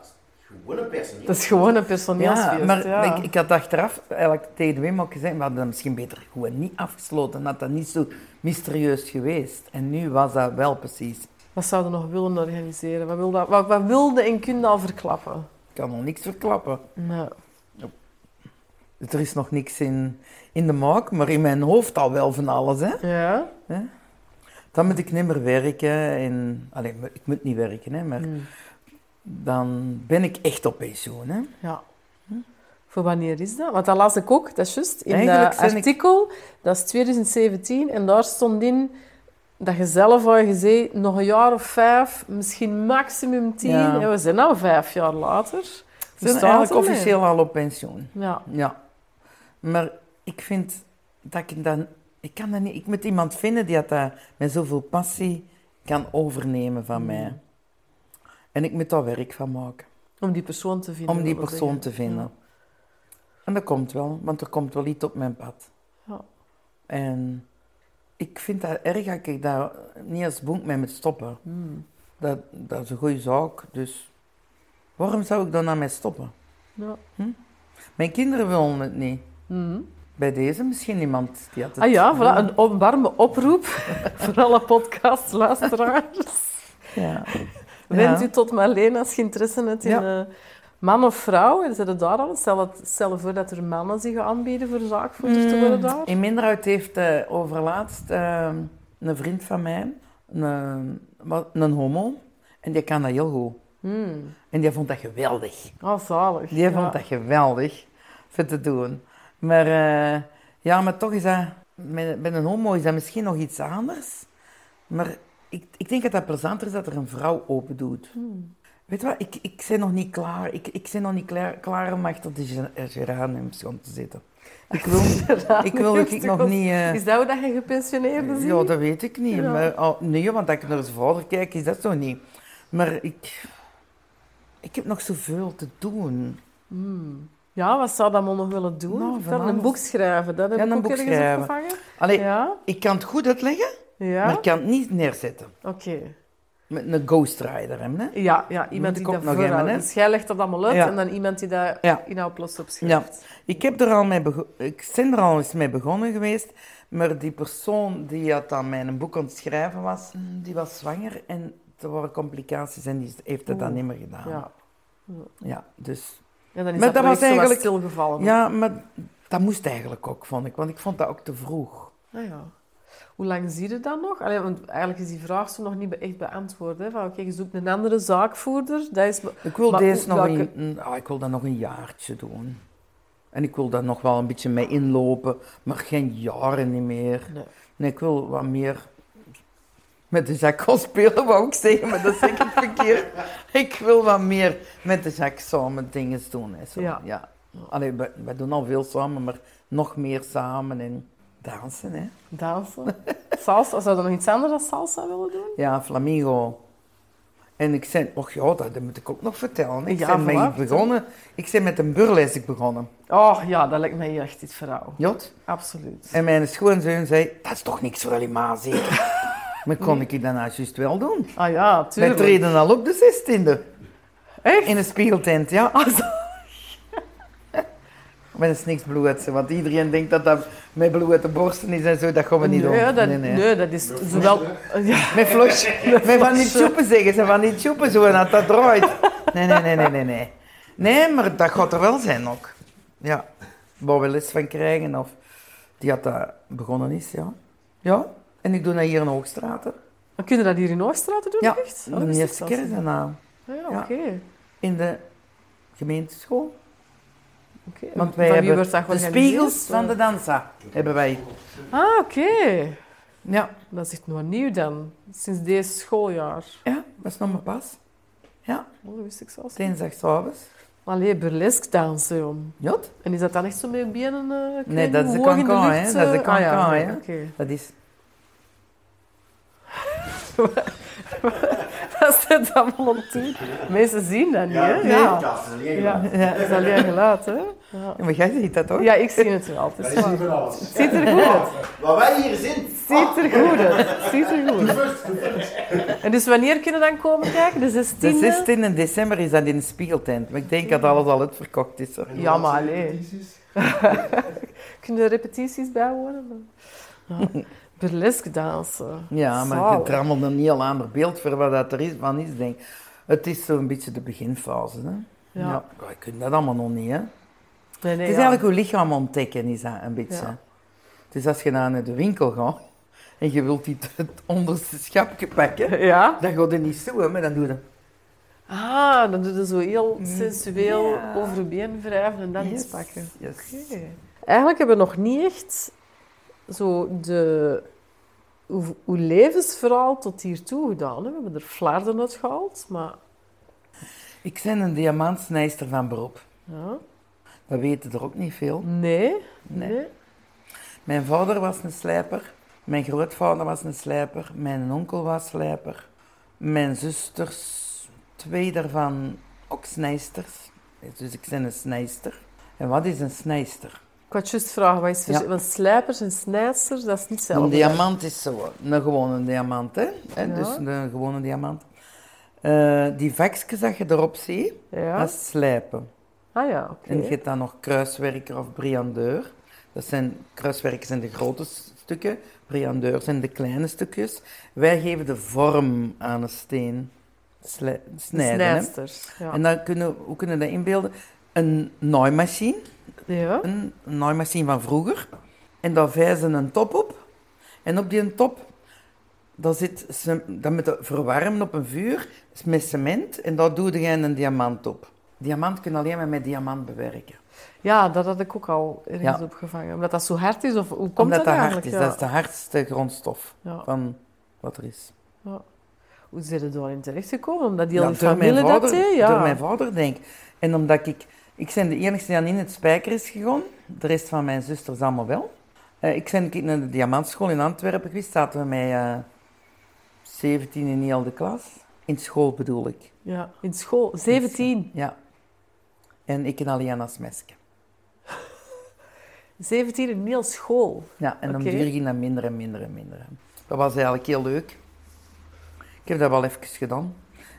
gewoon een personeel. Dat is gewoon een Ja, personeelsfeest. maar ja. Ik, ik had achteraf eigenlijk tegen Wim ook gezegd, we hadden dat misschien beter gewoon niet afgesloten. Had dat niet zo mysterieus geweest. En nu was dat wel precies. Wat zouden we nog willen organiseren? Wat wilde, wat, wat wilde en kunde al verklappen? Ik kan nog niks verklappen. Nee. Er is nog niks in, in de maak, maar in mijn hoofd al wel van alles. Hè? Ja? Dan moet ik niet meer werken. En, allee, ik moet niet werken, hè, maar Hmm. dan ben ik echt op pensioen. Hè? Ja. Voor wanneer is dat? Want dat las ik ook, dat is juist. In dat zijn ik- artikel, dat is 2017, en daar stond in dat je zelf had gezegd, nog een jaar of vijf, misschien maximum tien. Ja. En we zijn al vijf jaar later. Ben staat eigenlijk officieel al op pensioen. Ja. Ja. Maar ik vind dat ik dan... Ik kan dat niet... Ik moet iemand vinden die dat met zoveel passie kan overnemen van mij. En ik moet daar werk van maken. Om die persoon te vinden. Om die persoon te vinden. En dat komt wel, want er komt wel iets op mijn pad. Ja. En ik vind dat erg dat ik daar niet als boek mee moet stoppen. Hmm. Dat, dat is een goede zaak, dus waarom zou ik dan aan mij stoppen? Ja. Mijn kinderen willen het niet. Mhm. Bij deze misschien iemand die had het Ah ja, voilà, een op- warme oproep voor alle podcastluisteraars. Ja. Wend Ja. u tot Marleen als je interesse hebt in Ja. eh, man of vrouw. En zitten daar al? Stel, het, stel voor dat er mannen zich aanbieden voor zaakvoerder te worden daar. Mm, In Minderhout heeft uh, overlaatst eh, een vriend van mij, een, wat- een homo, en die kan dat heel goed. Hmm. En die vond dat geweldig. Oh, zalig. Die Ja. vond dat geweldig voor te doen. Maar eh, ja, maar toch is dat, met, met een homo is dat misschien nog iets anders. Maar ik, ik denk dat dat plezanter is dat er een vrouw open doet. Hmm. Weet je wat, ik, ik ben nog niet klaar. Ik, ik ben nog niet klaar, klaar om achter de ger- eh, geraniums gaan te zitten. Ik wil, ik wil ik nog niet... eh, Is dat dat je gepensioneerde ziet? ja, dat weet ik niet. Ja. Maar, oh, nee, want als ik naar zijn vader kijk, is dat zo niet. Maar ik... Ik heb nog zoveel te doen. Hmm. Ja, wat zou dat man nog willen doen? Nou, een boek schrijven, dat heb Ja, ik een ook boek schrijven. opgevangen. Allee, Ja? ik kan het goed uitleggen, Ja? maar ik kan het niet neerzetten. Oké. Met een ghostwriter, hè? Ja, ja, iemand die ook dat voorhoudt. Dus jij legt dat allemaal uit Ja. en dan iemand die dat Ja. in jouw plots Ja. opschrijft. Ik, heb er al mee ik ben er al eens mee begonnen geweest, maar die persoon die had aan mijn boek aan het schrijven was, die was zwanger en er waren complicaties en die heeft het dan niet meer gedaan. Ja. Ja, dus... Ja, dan is Maar dat, dat was eigenlijk- stilgevallen. Ja, maar dat moest eigenlijk ook, vond ik, want ik vond dat ook te vroeg. Ah, ja. Hoe lang zie je dat nog? Allee, want eigenlijk is die vraag zo nog niet echt beantwoord. Hè? Van, oké, je zoekt een andere zaakvoerder. Dat is... Ik wil Maar deze nog welke- een, een- ah, ik wil dat nog een jaartje doen. En ik wil daar nog wel een beetje mee inlopen, maar geen jaren niet meer. Nee. Nee, ik wil wat meer met de gaan spelen, wou ik zeggen, maar dat zeg ik verkeerd. Ik wil wat meer met de zak samen dingen doen. Hè, zo. Ja. Ja. Allee, wij doen al veel samen, maar nog meer samen en dansen. Hè. Dansen. salsa. Zou je nog iets anders dan salsa willen doen? Ja, flamingo. En ik zei, och ja, dat moet ik ook nog vertellen. Ik Ja, ben begonnen. Ik ben met een burlesque begonnen. Oh ja, dat lijkt mij echt iets verhaal. Jot. Absoluut. En mijn schoonzoon zei, dat is toch niks voor jullie ma, zeker? Maar kon ik dat nou juist wel doen? Ah ja, Wij tuurlijk. treden al op de 16e. Echt? In een spiegeltent, ja. Ah, zo. Maar dat is niks bloed, want iedereen denkt dat dat met blote borsten is en zo. Dat gaan we niet nee, doen. dat, nee, nee. nee, dat is zowel... Ja, Met flosje. Met van die tjoepen zeggen ze, van die tjoepen zo, en dat dat draait. Nee, nee, nee, nee, nee, nee. Nee, maar dat gaat er wel zijn ook. Ja. Waar we les van krijgen, of die had dat begonnen is, ja. Ja. En ik doe dat hier in Hoogstraten. kun je dat hier in Ooststraten doen, Ja, echt? Oh, de eerste keer daarna. Ah, ja, Ja. oké. In de gemeenteschool. oké. Want wij Van wie hebben wordt dat de spiegels van de dansa. Hebben wij. Ah, oké. Ja. Dat is echt nog nieuw dan. Sinds deze schooljaar. Ja, dat is nog maar pas. Ja, Oh, dat wist ik zelfs niet. dinsdagsavonds. Allee, burlesque dansen. Jot. En is dat dan echt zo met benen eh, Nee, dat is de cancan, hè. Dat is de eh? Ah, ja, cancan, hè. Dat is... Dat zit allemaal op toe. Mensen zien dat niet, hè? Ja, dat is alleen ja. ja dat is alleen geluid, hè? Ja. Ja, maar jij ziet dat toch? ja, ik zie het wel. Het, is waar. het ziet er goed uit. Wat wij hier zien. Ziet er goed uit. Het ziet er goed uit. En dus wanneer kunnen we dan komen kijken? De 16e? De 16 december is dat in de spiegeltent. Maar ik denk dat alles al uitverkocht is. hoor. Ja, maar allee. Kunnen er repetities bijwonen? Ja. Burlesque dansen. Ja, maar je Zalig. allemaal een heel ander beeld voor wat dat er is, van is, denk. Het is zo'n beetje de beginfase. Hè? Ja. Ja. Je kunt dat allemaal nog niet, hè. Nee, nee, Het is ja. eigenlijk je lichaam ontdekken, is dat een beetje. Ja. Dus als je naar de winkel gaat en je wilt die het onderste schapje pakken, Ja? dan gaat het niet zo, hè, maar dan doe je... Ah, dan doe je zo heel sensueel Mm. Ja. over je been wrijven en dan iets Yes, pakken. yes. Eigenlijk hebben we nog niet echt zo de, uw, uw levensverhaal tot hiertoe gedaan. Hè? We hebben er flarden uit gehaald, maar Ik ben een diamantsnijster van beroep. ja. Dat weten er ook niet veel. nee. Nee. nee. Mijn vader was een slijper. Mijn grootvader was een slijper. Mijn onkel was slijper. Mijn zusters, twee daarvan ook snijsters. Dus ik ben een snijster. En wat is een snijster? Ik had juist vragen, wat is Ja. Want slijpers en snijdsters, dat is niet Een hetzelfde. diamant is zo, een gewone diamant, hè? Ja. Dus een gewone diamant. Eh, die vakjes dat je erop ziet, Ja? dat is slijpen. Ah ja, oké. En je hebt dan nog kruiswerker of briandeur. Dat zijn, kruiswerkers zijn de grote stukken, briandeur zijn de kleine stukjes. Wij geven de vorm aan een steen. Sli- De snijden. hè. Ja. En dan kunnen, hoe kunnen we dat inbeelden? Een naaimachine, ja? een naaimachine van vroeger. En daar vijzen een top op. En op die top, daar zit, dat moet verwarmen op een vuur met cement. En daar doe je een diamant op. Diamant kun je alleen maar met diamant bewerken. Ja, dat had ik ook al ergens Ja. opgevangen. Omdat dat zo hard is, of hoe komt Omdat dat dat hard is. Ja. Dat is de hardste grondstof Ja. van wat er is. Hoe zijn er daarin terechtgekomen? Omdat die al familie dat vader, deed? Ja. Door mijn vader, denk ik. En omdat ik... Ik ben de enige die aan in het spijker is gegaan. De rest van mijn zusters allemaal wel. Eh, ik ben naar de diamantschool in Antwerpen geweest. Zaten we met eh 17 in heel de klas. In school bedoel ik. ja. In school, 17. Ja. En ik en Aliana Smeske. 17 in heel school. Ja, en dan duur ging dat minder en minder en minder. Dat was eigenlijk heel leuk. Ik heb dat wel even gedaan.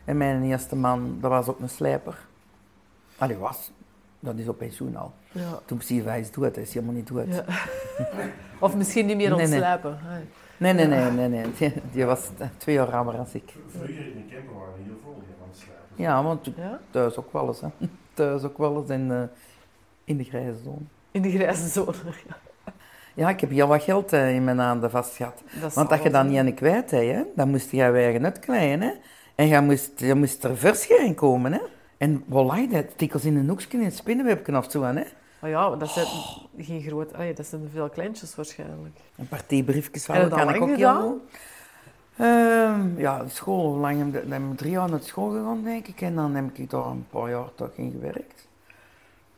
En mijn eerste man, dat was ook een slijper. Allee, was. Dat is op pensioen al. Ja. Toen precies hij is dood, hij is helemaal niet dood. Ja. Of misschien niet meer Nee, nee. Nee, nee, nee, nee, nee. Die, die was twee jaar ouder dan ik. Vroeger in de camper waren we heel veel slijpen. Ja, want Ja? thuis ook wel eens. Hè. Thuis ook wel eens en eh, in de grijze zone. In de grijze zone. Ja, ik heb heel wat geld eh, in mijn handen vast gehad. Dat Want als je dat hè. niet aan kwijt hebt, hè, dan moest je je eigen uitkleien. Hè. En je moest, je moest er verscheren komen. Hè. En voilà, dat tikkels in een hoekje in het spinnenwebje of zo. Hè. Oh ja, dat zijn geen groot... allee, dat zijn veel kleintjes waarschijnlijk. Een partij briefjes van dat kan ik ook gedaan? Ehm, ja, school, lang heb ik, drie jaar naar school gegaan, denk ik. En dan heb ik daar een paar jaar toch in gewerkt.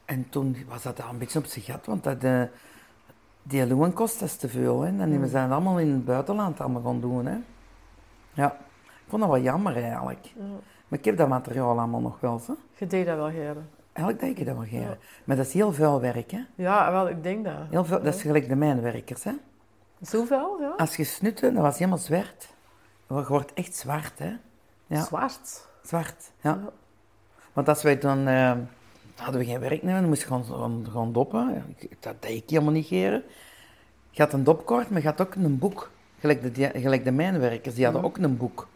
En toen was dat al een beetje op zijn gat, want dat, eh, die loon kost dat te veel. Hè. En we zijn allemaal in het buitenland allemaal gaan doen. Hè. Ja, ik vond dat wel jammer eigenlijk. Ja. Maar ik heb dat materiaal allemaal nog wel, zo. Je deed dat wel, Geren. Eigenlijk denk ik dat wel. Ja. Maar dat is heel veel werk, hè. Ja, wel, ik denk dat. Heel veel, dat is gelijk de mijnwerkers, hè. Zoveel, ja? Als je snutte, dat was helemaal zwart. Je wordt echt zwart, hè. Ja. Zwart. Zwart, ja. Ja. Want als wij dan... eh, hadden we geen werknemer, dan moest je gewoon, gewoon, gewoon doppen. Dat deed ik helemaal niet, Gerard. Je had een dopkort, maar je had ook een boek. Gelijk de, gelijk de mijnwerkers, die hadden ook een boek.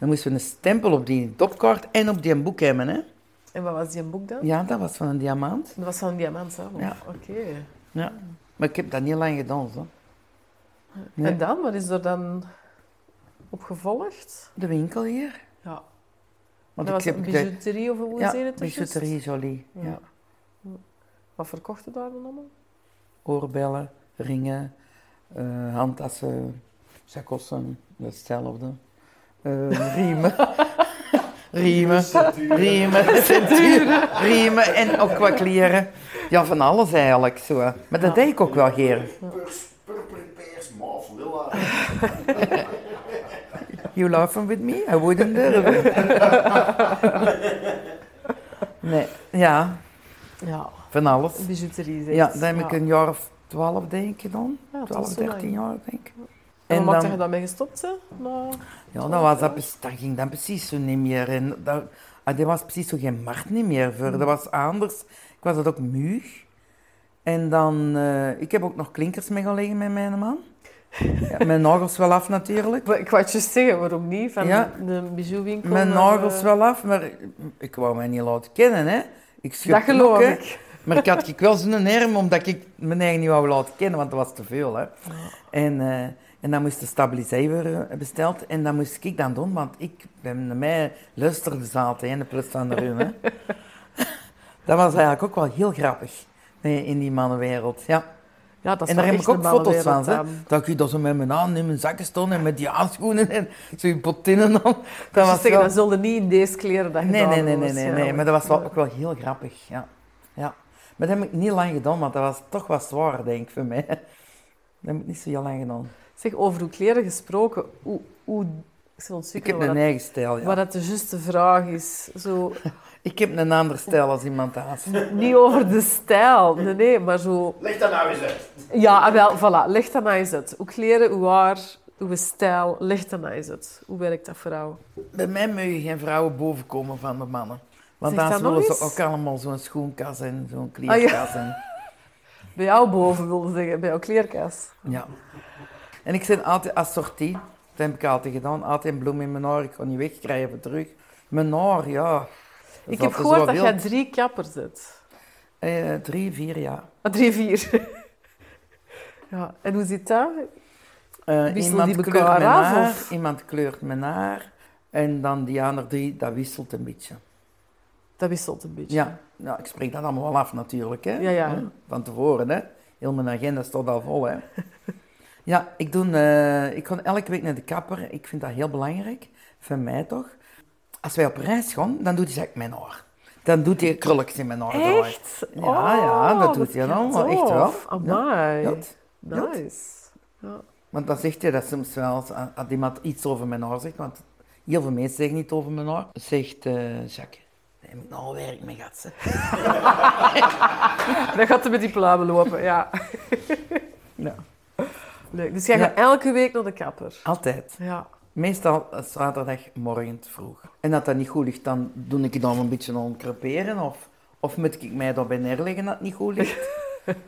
Dan moesten we een stempel op die dopkort en op die boek hebben, hè. En wat was die boek dan? Ja, dat was van een diamant. Dat was van een diamant, hè? Ja. Oké. Ja. Maar ik heb dat niet lang gedaan, zo. Nee. En dan, wat is er dan op gevolgd? De winkel hier. Ja. Want dat ik was heb een de- bijouterie of hoe ja, het? bijouterie jolie. Ja. Ja. Wat verkocht je daar dan allemaal? Oorbellen, ringen, eh, handtassen, sakossen, hetzelfde. Eh, riemen. riemen, riemen, centuren, riemen en ook wat kleren. Ja, van alles eigenlijk. Zo. Maar dat deed ik ook wel, Geer. Peers, mauve, lilla. You laughing with me? I wouldn't durven. nee, ja, Ja, van alles. bijouterie Ja, dat heb ik een jaar of twaalf, denk ik dan. Ja, dat 12, is zo 13 lang. jaar, denk ik. En maakte dan- je daarmee gestopt, hè? Nou, Ja, dat, was dat, dat ging dan precies zo niet meer. En dat, ah, dat was precies zo geen markt niet meer voor. Dat was anders. Ik was dat ook muug. En dan, eh, ik heb ook nog klinkers mee gaan liggen met mijn man. Ja, mijn nagels wel af natuurlijk. ik wou het juist zeggen, waarom niet? Van Ja. de bijouwinkel. Mijn nagels eh, wel af, maar ik wou mij niet laten kennen, hè. Ik Dat geloof ook, ik. Maar ik had ik wel zo'n herm, omdat ik mijn eigen niet wou laten kennen, want dat was te veel, hè. En, eh, en dan moest de stabilisator eh, besteld en dat moest ik dan doen, want ik ben naar mij luisterde zaten in de plus van de rum, hè. Dat was eigenlijk ook wel heel grappig eh, in die mannenwereld, ja. Ja, dat is En daar heb ik ook foto's van, hè. ehm. Dat ik dat zo met mijn aan in mijn zakken stond en met die aanschoenen en zo'n botinnen dan. Dat was zeggen, dat zullen niet in deze kleren dat Nee, nee, nee, nee, nee, nee, maar dat was wel, ook wel heel grappig, ja. ja. Maar dat heb ik niet lang gedaan, want dat was toch wat zwaar, denk ik, voor mij. Dat heb ik niet zo heel lang gedaan. Zeg, over uw kleren gesproken, hoe... hoe ik heb wat, een dat- eigen stijl, ja. wat dat de juiste vraag is. Zo, Ik heb een andere stijl als iemand anders. niet over de stijl, nee, nee, maar zo... Leg dat nou eens uit. Ja, ah, wel, voilà, leg dat nou eens uit. Hoe kleren, hoe haar, hoe stijl, leg dat nou eens uit. Hoe werkt dat voor jou? Bij mij mogen geen vrouwen bovenkomen van de mannen. Want Zeg willen ze ook allemaal zo'n schoenkas en zo'n Ah, ja. kleerkas. en, Bij jou boven, wilde zeggen, bij jouw kleerkast. ja. En ik ben altijd assortie. Dat heb ik altijd gedaan. Altijd een bloem in mijn haar. Ik ga niet wegkrijgen terug. Mijn haar, ja. dat Ik heb gehoord dat jij drie kappers hebt. Eh, drie, vier jaar. Ah, drie, vier. ja, en hoe zit dat? Wisselen iemand die kleurt mijn af, haar, of? iemand kleurt mijn haar. En dan die andere drie, dat wisselt een beetje. Dat wisselt een beetje. Ja, nou, ik spreek dat allemaal wel af natuurlijk. Hè? Ja, ja. Van tevoren, hè. Heel mijn agenda staat al vol, hè. ja, ik, doe, eh, ik ga elke week naar de kapper. Ik vind dat heel belangrijk. Voor mij toch. Als wij op reis gaan, dan doet hij mijn haar. Dan doet hij krulletjes in mijn haar. Echt? Ja, ja, dat doet hij dan wel, echt wel. Amai. Ja. Nice. Ja. Want dan zegt hij dat soms wel, als, als iemand iets over mijn haar zegt, want heel veel mensen zeggen niet over mijn haar, zegt eh Jacques, daar heb ik nou werk mee gehad. ze." Dan gaat hij met die pluimen lopen, ja. Ja. Leuk. Dus jij Ja. gaat elke week naar de kapper. Altijd. Ja. Meestal zaterdagmorgen vroeg. En dat dat niet goed ligt, dan doe ik dan een beetje aan creperen of, of moet ik mij daarbij neerleggen dat het niet goed ligt.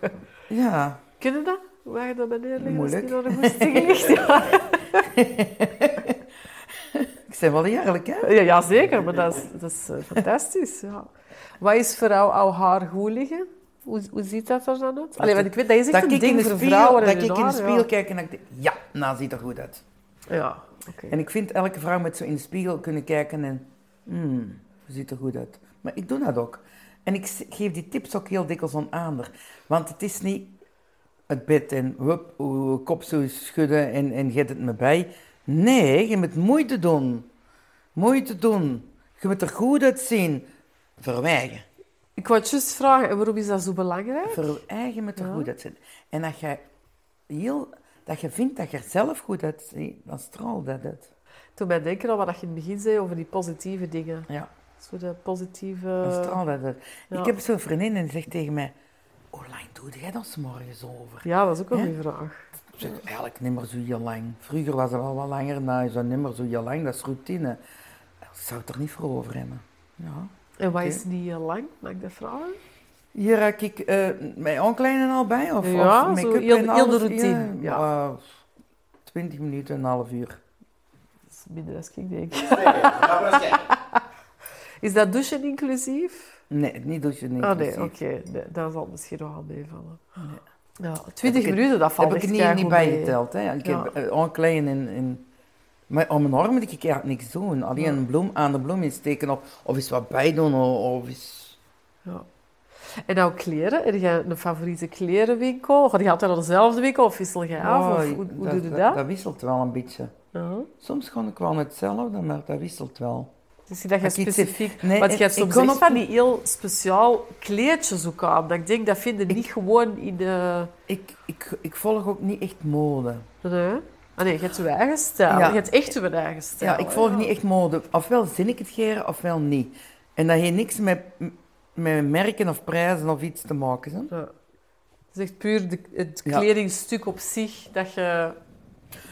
ja, Kun je dat? Waar je dat bij neerleggen? Moeilijk. Als die naar de goesting ligt? Ja. ik ben wel eerlijk, hè. Ja, ja, zeker. Maar dat is, dat is eh, fantastisch. Ja. Wat is voor jou jouw haar goed liggen? Hoe, hoe ziet dat er dan uit? Allee, want ik weet, dat is echt Dat een ding de voor spiegel, vrouwen dat ik in de spiegel kijk en dat ik denk, ja, nou ziet er goed uit. Ja, oké. En ik vind elke vrouw moet zo in de spiegel kunnen kijken en, hmm, ziet er goed uit. Maar ik doe dat ook. En ik geef die tips ook heel dikwijls aan ander. Want het is niet het bed en hup, kop zo schudden en, en get het me bij. Nee, je moet moeite doen. Moeite doen. Je moet er goed uitzien. Verwijgen. Ik wou het juist vragen, en waarom is dat zo belangrijk? Verwijgen moet er Ja. goed uitzien. En dat je, heel, dat je vindt dat je er zelf goed uitziet, dan straalt dat uit. Het Toen mij denken aan wat je in het begin zei over die positieve dingen. Ja. Zo de positieve... Dat straalt uit. het. ja. Ik heb zo'n vriendin en die zegt tegen mij, hoe lang doe jij dat morgens over? Ja, dat is ook een Ja. goede vraag. Ik zeg, eigenlijk niet meer zo heel lang. Vroeger was het wel wat langer, nou is dat niet meer zo heel lang, dat is routine. Ik zou het er niet voor over hebben. Ja. En wat is niet heel lang? Mag ik dat vragen? Hier raak ik eh mijn aankleinen al bij? Of, Ja, of make-up heel- en heel de routine, Ja, ja. eh, 20 minuten, een half uur. Dat is minder dan ik denk. Is dat douchen inclusief? Nee, niet douchen, niet Ah nee, inclusief. oké. Nee, dat zal misschien nog wel meevallen. Ja, Heb 20 ik het- minuten, dat valt heb ik echt niet, niet bijgeteld. Hè. Ik Ja. heb eh, aankleden in, in... Maar om mijn arm moet ik eigenlijk niks doen. Alleen een bloem aan de bloem insteken of, of eens wat bijdoen of, of eens... Ja. En nou kleren, heb jij een favoriete klerenwinkel? Ga je altijd naar dezelfde winkel of wissel je af? Oh, Of hoe, hoe dat, doe je dat, dat? dat wisselt wel een beetje. Soms gewoon ik wel hetzelfde, maar dat wisselt wel. Dus dat je specifiek... Nee, Want je ik- hebt soms op- van die heel speciaal kleedjes ook aan. Dat ik denk, dat vind je niet gewoon in de... Ik, ik, ik volg ook niet echt mode. Nee? Ah nee, je hebt eigen stijl. Ja. Je hebt echt eigen stijl. Ja, ik volg niet echt mode. Ofwel zin ik het geren, ofwel niet. En dat heeft niks met, met merken of prijzen of iets te maken. Hè? Ja. Het is echt puur de, het kledingstuk op zich dat je...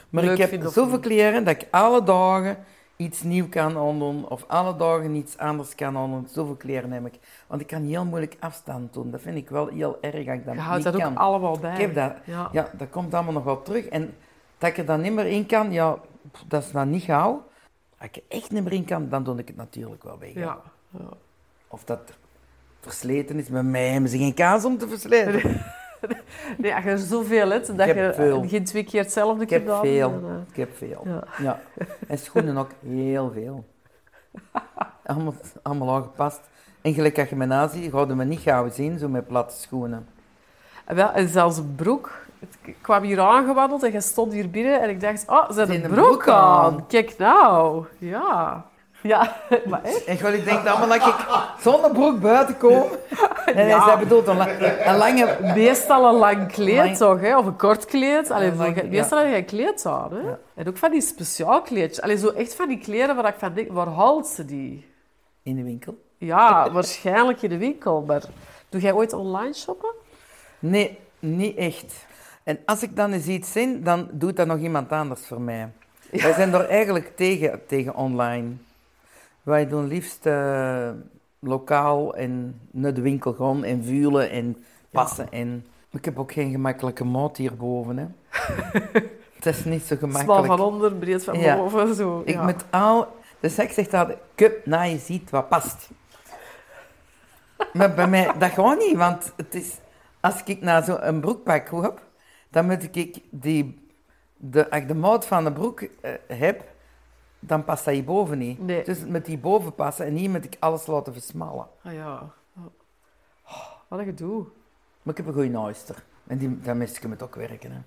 Maar Leuk ik heb zoveel kleren dat ik alle dagen iets nieuw kan aandoen. Of alle dagen iets anders kan aandoen. Zoveel kleren heb ik. Want ik kan heel moeilijk afstand doen. Dat vind ik wel heel erg dat ik dat Je houdt niet dat ook allemaal bij. Ik heb dat. Ja. Ja, dat komt allemaal nog wel terug. En dat ik er dan niet meer in kan, ja, dat is dan niet gauw. Als ik er echt niet meer in kan, dan doe ik het natuurlijk wel weg. Ja. ja. Of dat versleten is, met mij hebben ze geen kaas om te versleten. Nee, als je er zoveel hebt, dat je veel. geen twee keer hetzelfde Ik heb gedaan, veel. Ik heb veel. Ja. Ja. En schoenen ook heel veel. Allemaal, allemaal aangepast. En gelijk als je me naziet, hadden we niet gauw zien, zo met platte schoenen. En wel, en zelfs een broek. Ik kwam hier aangewandeld en je stond hier binnen en ik dacht, oh, ze een broek, aan. aan. Kijk nou. Ja. Ja, maar echt. En gewoon, ik denk allemaal dat ik zonder broek buiten kom. Nee, Ja. bedoelt een, la- een lange... Meestal een lang kleed, Lang- toch? Hè? Of een kort kleed. Allee, lang- voor- meestal heb je een kleed aan. Hè? Ja. En ook van die speciaal kleedjes. Allee, zo echt van die kleren waar ik van denk, waar haalt ze die? In de winkel. Ja, waarschijnlijk in de winkel. Maar doe jij ooit online shoppen? Nee, niet echt. En als ik dan eens iets zie, dan doet dat nog iemand anders voor mij. Wij zijn er eigenlijk tegen, tegen online. Wij doen liefst eh, lokaal en naar de winkel gaan en vuilen en passen. En ik heb ook geen gemakkelijke maat hierboven. Hè. Het is niet zo Smal gemakkelijk. van onder, breed van Ja. boven. Zo. Ik ja. met al... De seks zegt dat, kup, na je ziet wat past. maar bij mij, dat gaat niet, want het is... Als ik naar zo'n broekpak heb, dan moet ik die... De, als ik de maat van de broek eh, heb, dan past dat hierboven niet. Nee. Dus met die boven passen en hier moet ik alles laten versmallen. Ah ja. Oh, wat een gedoe. Maar ik heb een goede oyster. En die, daar mis ik met ook werken. Hè.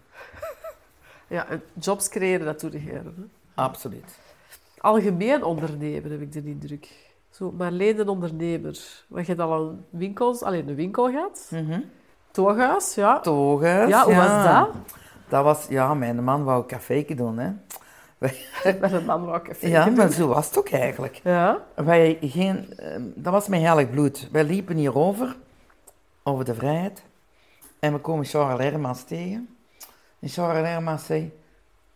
Ja, en jobs creëren, dat doe je. Hè? Absoluut. Algemeen ondernemen, heb ik de indruk. Zo, maar alleen een ondernemer. Want je hebt al een winkels, alleen een winkel gehad. Mhm. Tooghuis, ja. Toges, Ja, hoe was dat? Dat was... Ja, mijn man wou een café doen, hè. Met een man wou café Ja, doen. maar zo was het ook eigenlijk. Ja? Wij geen, eh, dat was mijn heilig bloed. Wij liepen hierover, over de vrijheid. En we komen Charles Hermans tegen. En Charles Hermans zei...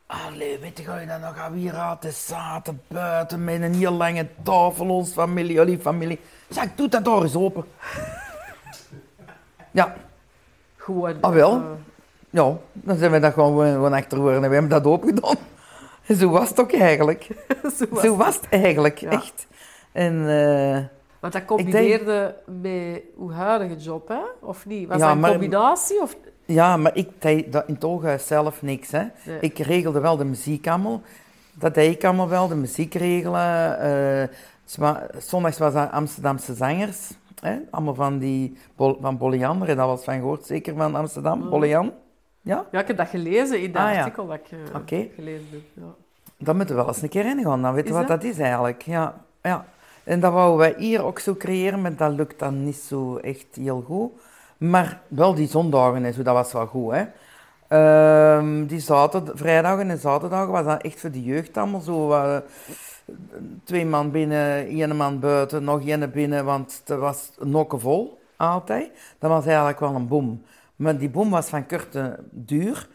Allee, weet je, ga je dan nog aan wie raten zaten buiten met een heel lange tafel, ons familie, jullie familie. Zeg, doe dat door eens open. Ja, Gewoon. Ah, wel? eh, ja, dan zijn we dat gewoon, gewoon achter geworden en we hebben dat open gedaan. En zo was het ook eigenlijk. zo was Zo was het eigenlijk, Ja. echt. En... eh, Want dat combineerde met uw huidige job, hè? Of niet? Was Ja, dat een maar- combinatie? Of... Ja, maar ik deed dat in het ooghuis zelf niks. Hè. Nee. Ik regelde wel de muziek allemaal. Dat deed ik allemaal wel, de muziek regelen. zondags was dat Amsterdamse zangers. Hè. Allemaal van, die, van. Heb je dat eens van gehoord? Zeker van Amsterdam, Mm. Bollian? Ja? Ja, ik heb dat gelezen in dat Ah, ja. artikel dat ik eh, gelezen heb. Ja. Dan moeten we wel eens een keer in gaan. Dan weten we wat dat? is eigenlijk. Ja, ja. En dat wouden wij hier ook zo creëren, maar dat lukt dan niet zo echt heel goed. Maar wel die zondagen en zo, dat was wel goed. Hè. Ehm, die zaterdag, vrijdagen en zaterdagen was dat echt voor de jeugd allemaal zo. eh, twee man binnen, één man buiten, nog één binnen, want het was nokken vol, altijd. Dat was eigenlijk wel een boom. Maar die boom was van korte duur,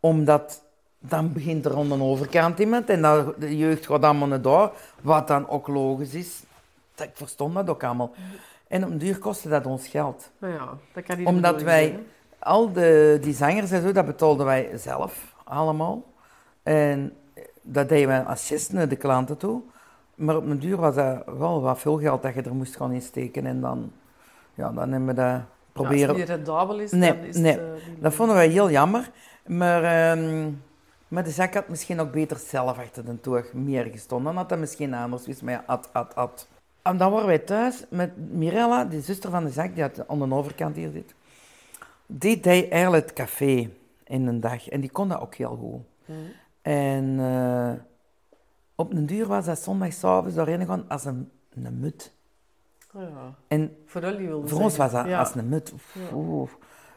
omdat dan begint er aan de overkant iemand en dan, de jeugd gaat allemaal naar daar, wat dan ook logisch is. Dat, ik verstond dat ook allemaal. En op een duur kostte dat ons geld. Nou ja, dat kan niet Omdat wij, zijn, al de, die zangers en zo, dat betaalden wij zelf allemaal. En dat deden wij als naar de klanten toe. Maar op een duur was dat wel wat veel geld dat je er moest gaan insteken. En dan, ja, dan hebben we dat proberen... Als het niet rendabel is, Nee, dan is nee. het... eh, Dat vonden wij heel jammer. Maar, ehm, maar de zak had misschien ook beter zelf achter de toog meer gestonden. Dan had dat misschien anders geweest. Maar ja, at, at, at. En dan waren wij thuis met Mirella, die zuster van de zak, die had aan de overkant hier zit. Die deed eigenlijk het café in een dag. En die kon dat ook heel goed. En eh, op een duur was dat zondagavond doorheen gaan als een, een mut. Oh ja. En voor ons was dat Ja. als een mut. Oeh,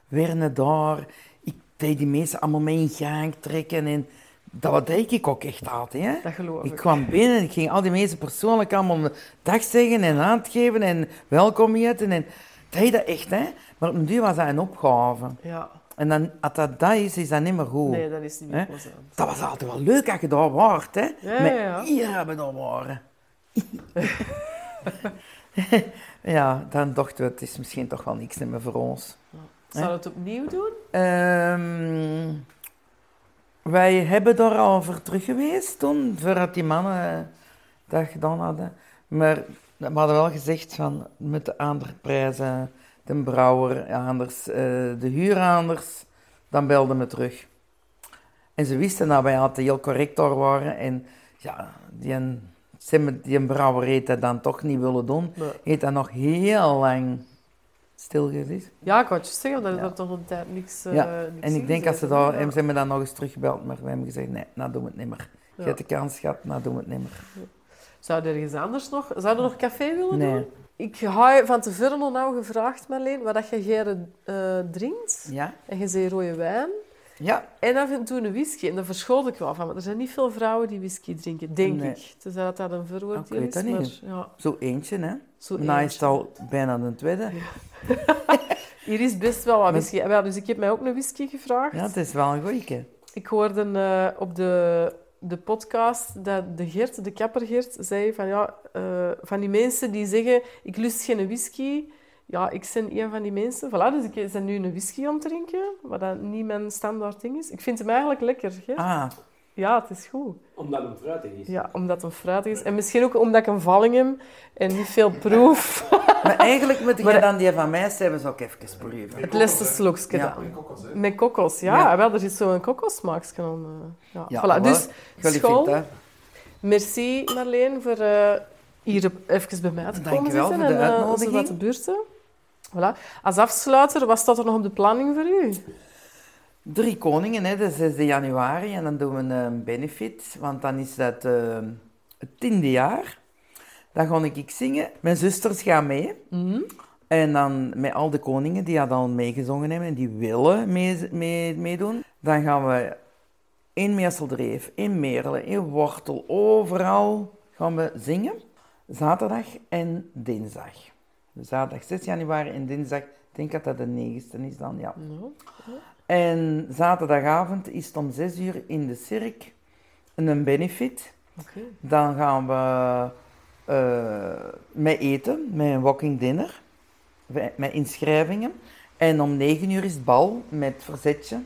weer naar daar. Ik deed die mensen allemaal mee in gang trekken. En dat wat deed ik ook echt altijd. Hè? Dat geloof Ik ik. kwam binnen en ik ging al die mensen persoonlijk allemaal dag zeggen en hand geven en welkom heten. En deed dat echt, hè. Maar op een duur was dat een opgave. Ja. En dan, als dat dat is, is dat niet meer goed. Nee, dat is niet meer plezant. Dat was altijd wel leuk als je daar waart, hè. Ja, Met ja, ja. hier hebben we daar waren. ja, dan dachten we, het is misschien toch wel niks meer voor ons. Zou het opnieuw doen? Ehm, wij hebben daar al voor terug geweest toen, voordat die mannen dat gedaan hadden. Maar we hadden wel gezegd van met de andere prijzen, de brouwer anders, eh, de huur anders, dan belden we terug. En ze wisten dat wij altijd heel correct daar waren. En ja, die, die een brouwer heeft dat dan toch niet willen doen. Nee. Heeft dat nog heel lang stilgezet. Ja, ik wou je zeggen, dat Ja. er toch een tijd niks... eh, Ja, niks En ik denk als ze daar, en ze hebben dan nog eens teruggebeld, maar we hebben gezegd, nee, nou doen we het niet meer. Je Ja. hebt de kans gehad, nou doen we het niet meer. Zou er ergens anders nog... Zou er nog café willen Nee. doen? Ik je van tevoren nou gevraagd, Marleen, wat dat je graag eh, drinkt. Ja? En je zei rode wijn. Ja. En af en toe een whisky. En daar verschoot ik wel van. Maar er zijn niet veel vrouwen die whisky drinken, denk Nee. ik. Dus dat dat een Ik veroordeel weet is. dat Maar niet. ja, Zo eentje, hè. zo Nou is eentje. het al bijna de tweede. Hier is best wel wat whisky. Ah, wel, Dus ik heb mij ook een whisky gevraagd. Ja, het is wel een goeie. Ik hoorde eh, op de, de podcast dat de Gert, de kapper Gert, zei van ja, eh, van die mensen die zeggen ik lust geen whisky. Ja, ik ben een van die mensen. Voilà, dus ik ben nu een whisky aan het drinken, wat dat niet mijn standaard ding is. Ik vind hem eigenlijk lekker. Gert. Ah, Ja, het is goed. Omdat het fruitig is. Ja, omdat het fruitig is. En misschien ook omdat ik een valling heb en niet veel proef. maar eigenlijk moet Maar- je dan die van mij hebben ze ook even proeven. Het laatste slokje Ja. dan. Kokkels, hè? Met kokos, ja. Ja. Wel, er is zo'n kokossmaakje aan. eh, ja. Ja, voilà. Dus, school. Merci Marleen voor eh, hier even bij mij te komen Dankjewel zitten voor de en eh, wat te buurten. Voilà. Als afsluiter, wat staat er nog op de planning voor u? Drie koningen, hè, de 6 januari. En dan doen we een benefit, want dan is dat eh, het tiende jaar. Dan ga ik zingen. Mijn zusters gaan mee. Mhm. En dan met al de koningen die hadden al meegezongen hebben en die willen mee, mee- meedoen. Dan gaan we in Meerseldreef, in Merelen, in Wortel, overal gaan we zingen. Zaterdag en dinsdag. Zaterdag 6 januari en dinsdag, ik denk dat dat de 9e is dan, ja. Nou, En zaterdagavond is het om 6 uur in de Cirk een benefit. Dan gaan we eh met eten, met een walking dinner, met inschrijvingen. En om 9 uur is het bal met verzetje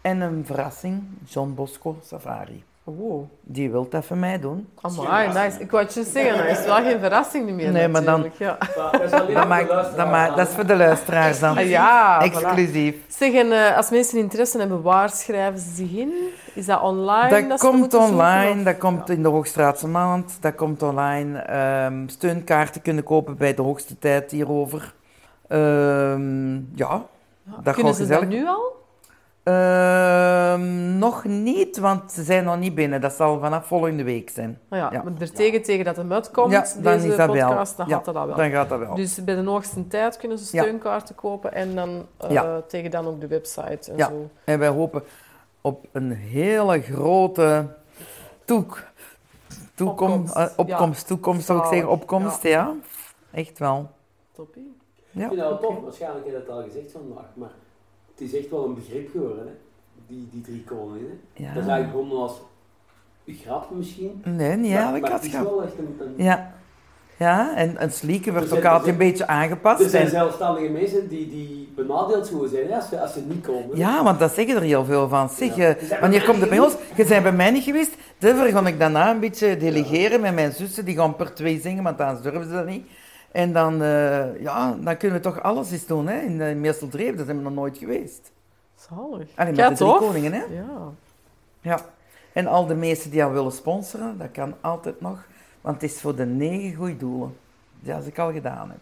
en een verrassing, John Bosco Safari. Wow. Die wil het even mij doen. Amai, nice. Ik wou het je zeggen, dat is wel geen verrassing meer Nee, maar dan- Ja. Dat is alleen Dat, voor maakt, dat, maakt, dat is voor de luisteraars dan. Ah, ja, voilà. Exclusief. Zeg, en eh, als mensen interesse hebben, waar schrijven ze zich in? Is dat online? Dat, komt zoeken, online, dat komt in de Hoogstraatse Maand, dat komt online. Ehm, steunkaarten kunnen kopen bij de hoogste tijd hierover. Ehm, ja, Ja. dat Kunnen ze dat nu al? Eh, Ehm, nog niet, want ze zijn nog niet binnen. Dat zal vanaf volgende week zijn. Nou ja, Ja. maar er tegen, tegen dat hem uitkomt, ja, deze dan is dat podcast, wel. dan ja, gaat dat wel. Dan gaat dat wel. Dus bij de hoogste tijd kunnen ze Ja. steunkaarten kopen en dan eh, Ja. tegen dan ook de website en Ja. zo. En wij hopen op een hele grote toek, toekomst, Opkomst, eh, opkomst, toekomst zou ik zeggen, opkomst, ja. Echt wel. Toppie. Ja. Ik vind dat wel tof, waarschijnlijk heb je dat al gezegd vandaag, maar het is echt wel een begrip geworden, hè? Die, die drie koningen. Ja. Dat is eigenlijk gewoon als grap misschien. Nee, niet maar, eigenlijk maar had het is wel echt een... een Ja. Ja, en, en Slieke werd Er ook altijd een beetje aangepast. er zijn en- zelfstandige mensen die, die benadeeld zullen zijn hè, als, ze, als ze niet komen. Ja, want dat zeggen er heel veel van. Zeg, Ja. eh, wanneer komt het bij ons? Je bent bij mij niet geweest. Daarvoor ga ik daarna een beetje delegeren met mijn zussen. Die gaan per twee zingen, want anders durven ze dat niet. En dan, eh, ja, dan kunnen we toch alles eens doen. Hè? In uh, Meesteldreef, dat zijn we nog nooit geweest. Zalig. Alleen Ja, met de drie koningen, hè? Ja. Ja. En al de meesten die al willen sponsoren, dat kan altijd nog. Want het is voor de negen goede doelen. Die als ik al gedaan heb.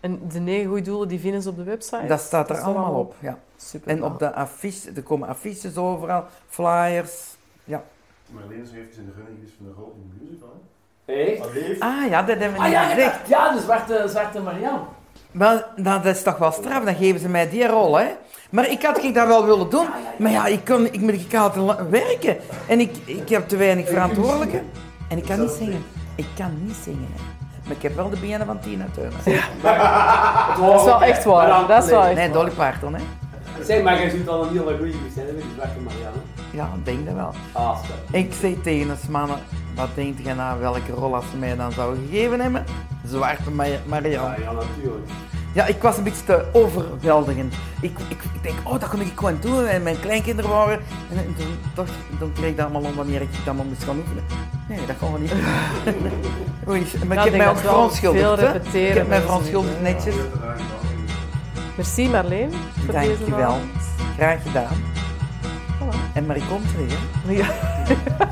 En de negen goede doelen, die vinden ze op de website? Dat staat er Dat allemaal op, ja. Super. En op de affiche, er komen affiches overal, flyers. Marleen is eventjes in de running van de Golden Musical. Echt? Allee, Ah ja, dat hebben we Ah niet ja, gezegd. ja, ja, de zwarte, zwarte Marianne. Wel, dat is toch wel straf, dan geven ze mij die rol, hè. Maar ik had ik dat wel willen doen, maar ja, ik, kon, ik moet ik had te la- werken. En ik, ik heb te weinig verantwoordelijke. En ik kan niet zingen. Ik kan niet zingen, hè. Maar ik heb wel de benen van Tina Turner. Dat is wel echt waar. Dat is wel echt Nee. Dolly Parton, hè. Zeg, maar jij zult al een hele goede hè, met die zwarte Marianne. Ja, ik denk dat wel. Ah. Ik zei tegen mannen, wat denkt je nou welke rol als ze mij dan zouden gegeven hebben? Zwarte Ma- Marianne. Ja, ja, natuurlijk. Ja, ik was een beetje te overweldigend. Ik, ik, ik denk, oh, dat kon ik gewoon doen. En mijn kleinkinderen waren. En, en toen, toch, toen kreeg ik dat allemaal om wanneer ik het allemaal moest gaan oefenen. Nee, dat gaan we niet. Oei, maar Ja, ik ik heb mij ook dat wel verontschuldigd. Ik heb mij verontschuldigd netjes. je. Merci Marleen voor deze Dankjewel. avond. Graag gedaan. En Marie komt. Ja,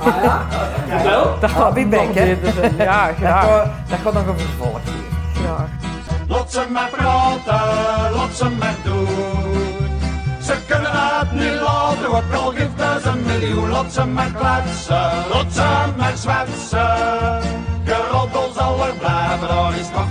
Ah ja? Vertel. dat gaat niet back, hè? Ja, Dat graag. gaat, dat gaat nog een vervolg geven. graag. Lot ze maar praten, lot ze maar doen. Ze kunnen het niet laten, ook al geeft het een miljoen. Lot ze maar kletsen, lot ze maar zwetsen. Geroddel zal er blijven, daar is nog